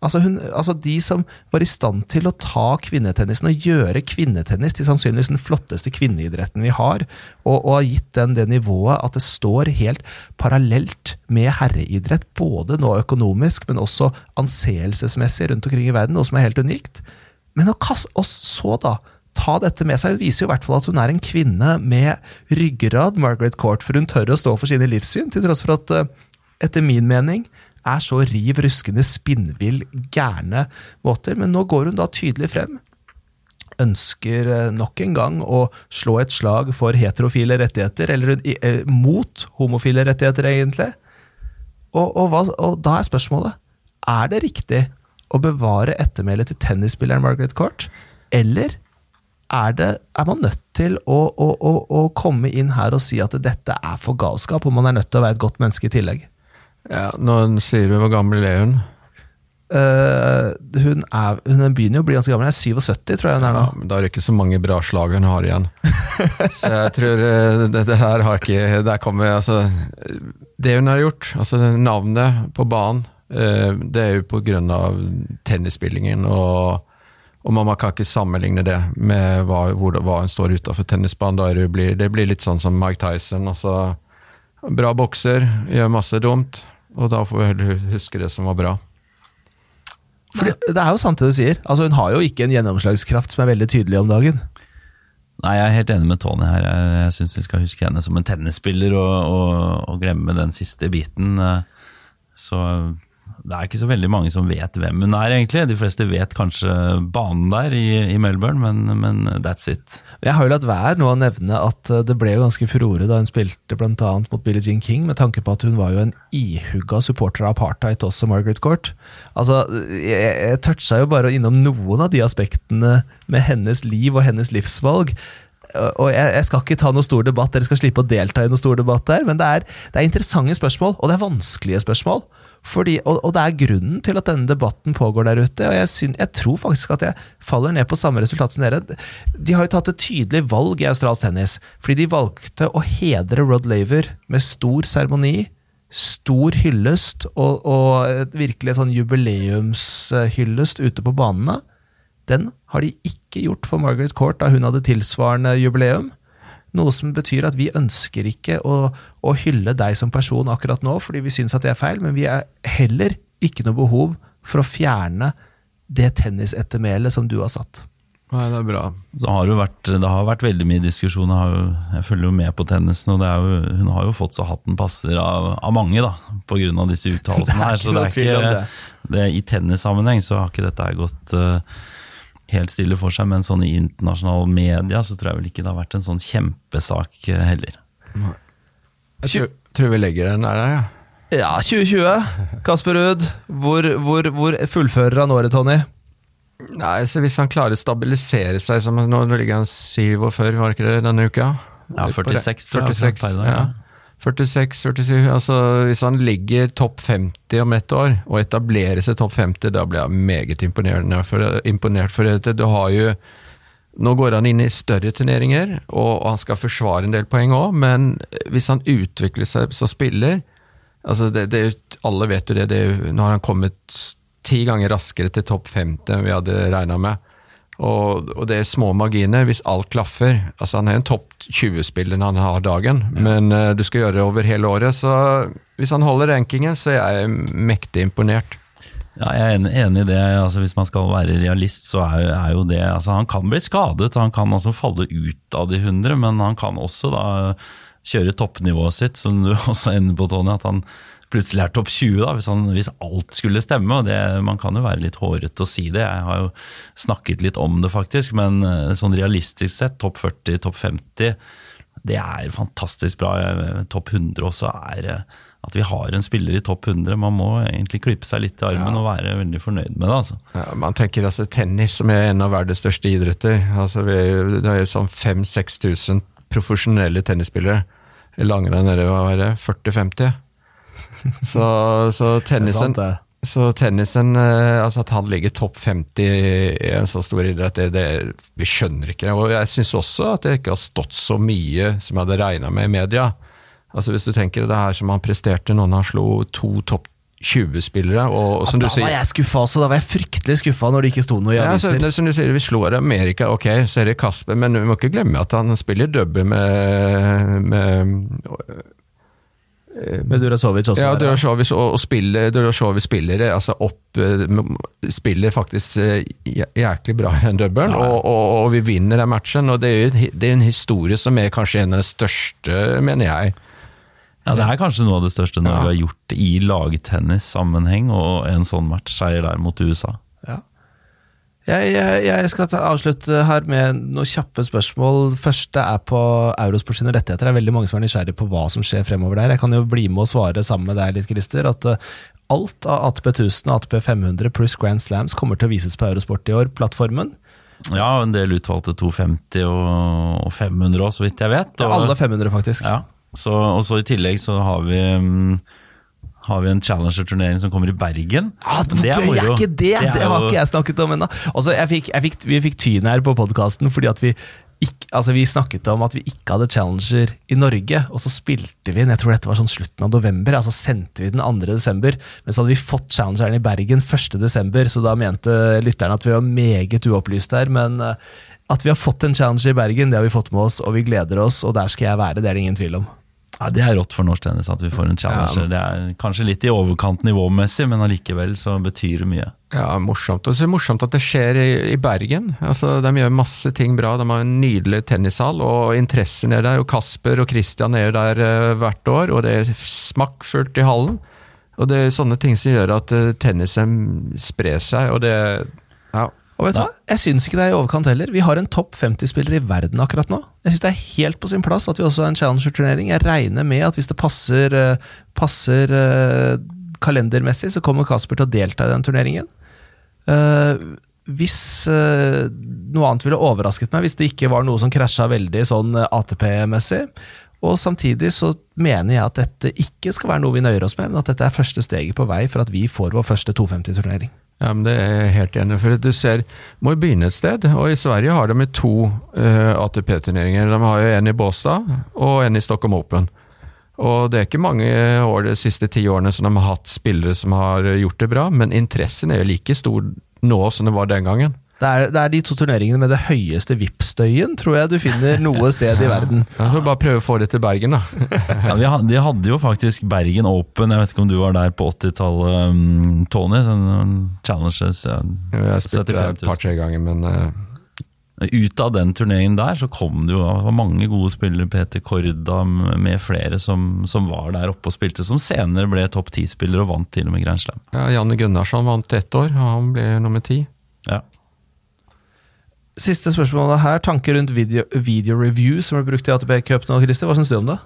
Altså, hun, altså, De som var i stand til å ta kvinnetennisen og gjøre kvinnetennis til sannsynligvis den flotteste kvinneidretten vi har, og, og har gitt den det nivået at det står helt parallelt med herreidrett, både nå økonomisk, men også anseelsesmessig rundt omkring i verden, noe som er helt unikt. Men å kaste oss så, da, ta dette med seg, viser jo i hvert fall at hun er en kvinne med ryggrad, Margaret Court, for hun tør å stå for sine livssyn, til tross for at, eh, etter min mening, er så riv ruskende spinnvill gærne måter. Men nå går hun da tydelig frem. Ønsker eh, nok en gang å slå et slag for heterofile rettigheter, eller eh, mot homofile rettigheter, egentlig. Og, og, hva, og da er spørsmålet er det riktig å bevare ettermælet til tennisspilleren Margaret Court, eller er, det, er man nødt til å, å, å, å, komme inn her og si at dette er for galskap, og man er nødt til å være et godt menneske i tillegg? Ja, Nå sier du hvor gammel er hun? Uh, hun, er, hun begynner jo å bli ganske gammel. Hun er 77, tror jeg hun er nå. Ja, da er det ikke så mange bra slag hun har igjen. så jeg tror uh, det, det, her har ikke Der kommer altså Det hun har gjort, altså navnet på banen, uh, det er jo på grunn av tennisspillingen. og og man kan ikke sammenligne det med hva, hvor, hva hun står utafor tennisbanen. Det blir, det blir litt sånn som Mike Tyson. altså Bra bokser, gjør masse dumt. Og da får vi heller huske det som var bra. Fordi, det er jo sant det du sier. Altså, hun har jo ikke en gjennomslagskraft som er veldig tydelig om dagen. Nei, Jeg er helt enig med Tony her. Jeg, jeg syns vi skal huske henne som en tennisspiller og, og, og glemme den siste biten. Så det er ikke så veldig mange som vet hvem hun er, egentlig. De fleste vet kanskje banen der i, i Melbourne, men, men, that's it. Jeg har jo latt være nå å nevne at eh, det ble jo ganske furore da hun spilte bl.a. mot Billie Jean King, med tanke på at hun var jo en ihugga supporter av apartheid også, Margaret Court. Altså, jeg, jeg toucha jo bare innom noen av de aspektene med hennes liv og hennes livsvalg og jeg, skal ikke ta noe stor debatt, dere skal slippe å delta i noe stor debatt der, men det er, det er interessante spørsmål, og det er vanskelige spørsmål. Fordi, og, og, det er grunnen til at denne debatten pågår der ute. og jeg, synes, jeg, tror faktisk at jeg faller ned på samme resultat som dere. De har jo tatt et tydelig valg i australsk tennis. Fordi de valgte å hedre Rod Laver med stor seremoni, stor hyllest og, og virkelig sånn jubileumshyllest ute på banene. Den har de ikke gjort for Margaret Court da hun hadde tilsvarende jubileum. Noe som betyr at vi ønsker ikke å, å hylle deg som person akkurat nå, fordi vi syns at det er feil, men vi er heller ikke noe behov for å fjerne det tennisettermælet som du har satt. Nei, det er bra. Har det, vært, det, har vært veldig mye diskusjon. Jeg følger jo med på tennisen, og jo, hun har jo fått så hatten passer av, av mange, da, pga. disse uttalelsene her. Så det er ikke, det, I tennissammenheng så har ikke dette gått uh, helt stille for seg, men sånn i internasjonale media så tror jeg vel ikke det har vært en sånn kjempesak eh, heller. Jeg tror, tror vi legger den der, ja. Ja, 2020. Kasper Ruud, hvor, hvor, hvor fullfører han året, Tony? Nei, så Hvis han klarer å stabilisere seg som Nå ligger han 47, var det ikke det denne uka? Ja, 46, tror jeg. 46, ja. 46, 47 altså Hvis han ligger topp 50 om ett år, og etablerer seg topp 50, da blir jeg meget imponerende for, imponert. For det, du har jo Nå går han inn i større turneringer, og han skal forsvare en del poeng òg, men hvis han utvikler seg som spiller altså det, det, Alle vet jo det, det Nå har han kommet ti ganger raskere til topp 50 enn vi hadde regna med. Og, og det er små marginer hvis alt klaffer. Altså Han er en topp 20-spiller når han har dagen, men uh, du skal gjøre det over hele året. Så hvis han holder rankingen, så er jeg mektig imponert. Ja, jeg er enig, enig i det. Altså, hvis man skal være realist, så er, er jo det altså, Han kan bli skadet, han kan altså falle ut av de 100, men han kan også da kjøre toppnivået sitt, som du også ender på, Tony. At han plutselig er topp 20, da, hvis, han, hvis alt skulle stemme. og det, Man kan jo være litt hårete å si det. Jeg har jo snakket litt om det, faktisk. Men eh, sånn realistisk sett, topp 40, topp 50, det er fantastisk bra. Topp 100 også er eh, at vi har en spiller i topp 100. Man må egentlig klippe seg litt i armen og være veldig fornøyd med det. altså. Ja, man tenker altså tennis, som er en av verdens største idretter. Altså, vi, er jo- det er jo sånn 5000-6000 profesjonelle tennisspillere. Langrenn nede, hva er det, 40-50? Så, så tennisen. Så tennisen, eh, altså at han ligger topp 50 i en så stor idrett, det, det, vi skjønner ikke. det. Og jeg syns også at det ikke har stått så mye som jeg hadde regna med i media. Altså Hvis du tenker det her som han presterte når han slo to topp 20-spillere, og, og som da du sier var jeg skuffa også. Da var jeg fryktelig skuffa når det ikke sto noe i ja, altså, aviser. det, som du sier, Vi slår Amerika, ok, så er det Kasper, men vi må ikke glemme at han spiller double med, med Med Durasovic også. Ja, Durasovic og, og spiller, Durasovic spillere altså opp eh, Spiller faktisk eh, jæklig bra i den doublen, og, og, og vi vinner den matchen. og Det er jo det er en historie som er kanskje en av de største, mener jeg. Ja, Det er kanskje noe av det største Norge Ja. har gjort i lagtennissammenheng, og en sånn matchseier der mot USA. Jeg, jeg, jeg skal ta, avslutte her med noen kjappe spørsmål. Første er på Eurosport sine rettigheter. Det er veldig mange som er nysgjerrige på hva som skjer fremover der. Jeg kan jo bli med og svare sammen med deg litt, Christer. At eh, alt av ATP 1000 og ATP 500 pluss Grand Slams kommer til å vises på Eurosport i år, plattformen. Ja, en del utvalgte 250 og og 500 òg, så vidt jeg vet. Og, Alle 500, faktisk. Ja, så, og så I tillegg så har vi, mm, har vi en Challenger-turnering som kommer i Bergen. Ja, det, Det er gøy er ikke det? Det er Det, har ikke jeg snakket om ennå. Altså, vi fikk tyn her på podkasten fordi at vi ikke, altså vi snakket om at vi ikke hadde Challenger i Norge, og så spilte vi den, jeg tror dette var sånn slutten av november, altså sendte vi den 2. desember, men så hadde vi fått Challengeren i Bergen 1. desember, så da mente lytterne at vi var meget uopplyst her, men eh, at vi har fått en Challenger i Bergen, det har vi fått med oss, og vi gleder oss, og der skal jeg være, det er det ingen tvil om. Ja, Det er rått for norsk tennis at vi får en Challenger. Det er kanskje litt i overkant nivåmessig, men allikevel så betyr det mye. Ja, morsomt. Og så er det morsomt at det skjer i, i Bergen. Altså, De gjør masse ting bra. De har en nydelig tennishall, og interessen er der. og Kasper og Christian er der uh, hvert år, og det er smakkfullt i hallen. Og det er sånne ting som gjør at uh, tennisen sprer seg, og det ja. Og vet du hva? Jeg syns ikke det er i overkant heller. Vi har en topp 50-spiller i verden akkurat nå. Jeg syns det er helt på sin plass at vi også har en Challenger-turnering. Jeg regner med at hvis det passer, eh, passer eh, kalendermessig, så kommer Kasper til å delta i den turneringen. Eh, hvis noe annet ville overrasket meg, hvis det ikke var noe som krasja veldig sånn ATP-messig. Og samtidig så mener jeg at dette ikke skal være noe vi nøyer oss med, men at dette er første steget på vei for at vi får vår første 250-turnering. Ja, men Det er jeg helt enig. For du ser, må jo begynne et sted. Og i Sverige har de to uh, ATP-turneringer. De har jo en i Båstad og en i Stockholm Open. Og det er ikke mange år de siste ti årene som de har hatt spillere som har gjort det bra, men interessen er jo like stor nå som det var den gangen. Det er, det er de to turneringene med det høyeste VIP-støyen, tror jeg du finner noe sted i verden. Jeg får bare prøve å få det til Bergen, da. Ja, vi hadde, De hadde jo faktisk Bergen Open, jeg vet ikke om du var der på 80-tallet, um, Tony? Sånn, challenges. Challengers. Ja. Jeg spilte spilt det et par-tre ganger, men uh Ut av den turneringen der så kom det jo det var mange gode spillere, Peter Korda med flere, som, som var der oppe og spilte, som senere ble topp ti-spiller og vant til og med Grand Slam. ja, Janne Gunnarsson vant ett år, og han ble nummer ti. Ja. Siste spørsmålet her. Tanker rundt video, video review som ble brukt i ATP Cup nå, Christer. Hva syns du om det?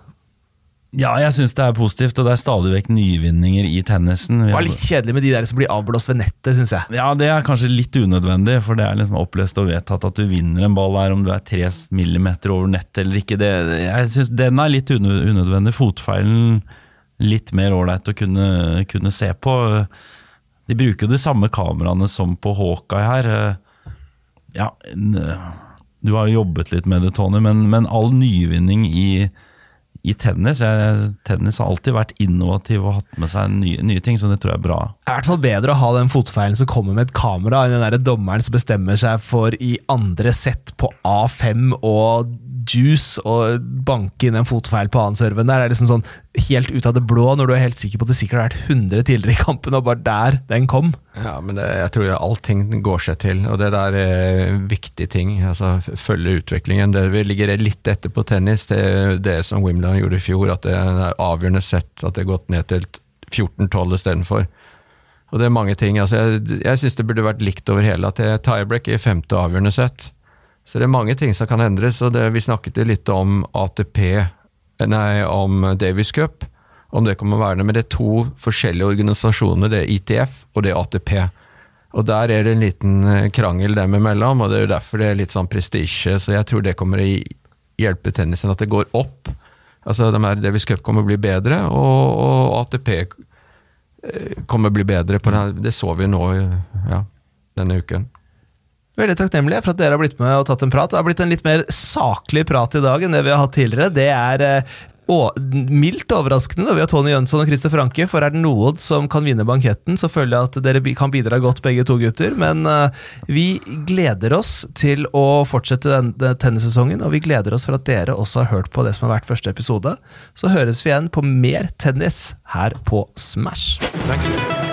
Ja, jeg syns det er positivt, og det er stadig vekk nyvinninger i tennisen. Det var litt kjedelig med de der som blir avblåst ved nettet, syns jeg. Ja, det er kanskje litt unødvendig, for det er liksom opplest og vedtatt at du vinner en ball her om du er tre millimeter over nettet eller ikke. Det, jeg synes Den er litt unødvendig. Fotfeilen litt mer ålreit å kunne, kunne se på. De bruker jo de samme kameraene som på Hawkeye her. Ja, du har jo jobbet litt med det, Tony, men, men all nyvinning i i tennis. Jeg, tennis har alltid vært innovativ og hatt med seg nye, nye ting, så det tror jeg er bra. Det er i hvert fall bedre å ha den fotfeilen som kommer med et kamera, enn den der dommeren som bestemmer seg for i andre sett på A5 og juice og banke inn en fotfeil på annenserven. Der Det er liksom sånn helt ut av det blå, når du er helt sikker på at det sikkert har vært 100 tidligere i kampen, og bare der den kom. Ja, men det, jeg tror allting går seg til, og det der er viktige ting. altså Følge utviklingen. Det vi ligger litt etter på tennis, det er det som Wimbledon gjorde i fjor, at det er avgjørende sett at det er gått ned til 14-12 istedenfor. Og det er mange ting. altså Jeg, jeg syns det burde vært likt over hele, at det er tiebreak i femte avgjørende sett. Så det er mange ting som kan endres, og det, vi snakket jo litt om ATP, nei, om Davis Cup om det kommer å være det, men det er to forskjellige organisasjoner. Det er ITF og det er ATP. Og Der er det en liten eh, krangel dem imellom, og det er jo derfor det er litt sånn prestisje. Så jeg tror det kommer å hjelpe tennisen, at det går opp. Altså de her Davis Cup kommer å bli bedre, og, og ATP eh, kommer å bli bedre. på det, det så vi nå ja, denne uken. Veldig takknemlige for at dere har blitt med og tatt en prat. Det har blitt en litt mer saklig prat i dag enn det vi har hatt tidligere. Det er å, mildt overraskende da vi har Tony Jønsson og Christer Franke, for er det noen som kan vinne banketten, så føler jeg at dere kan bidra godt, begge to gutter. Men uh, vi gleder oss til å fortsette denne tennissesongen, og vi gleder oss for at dere også har hørt på det som har vært første episode. Så høres vi igjen på mer tennis her på Smash. Takk.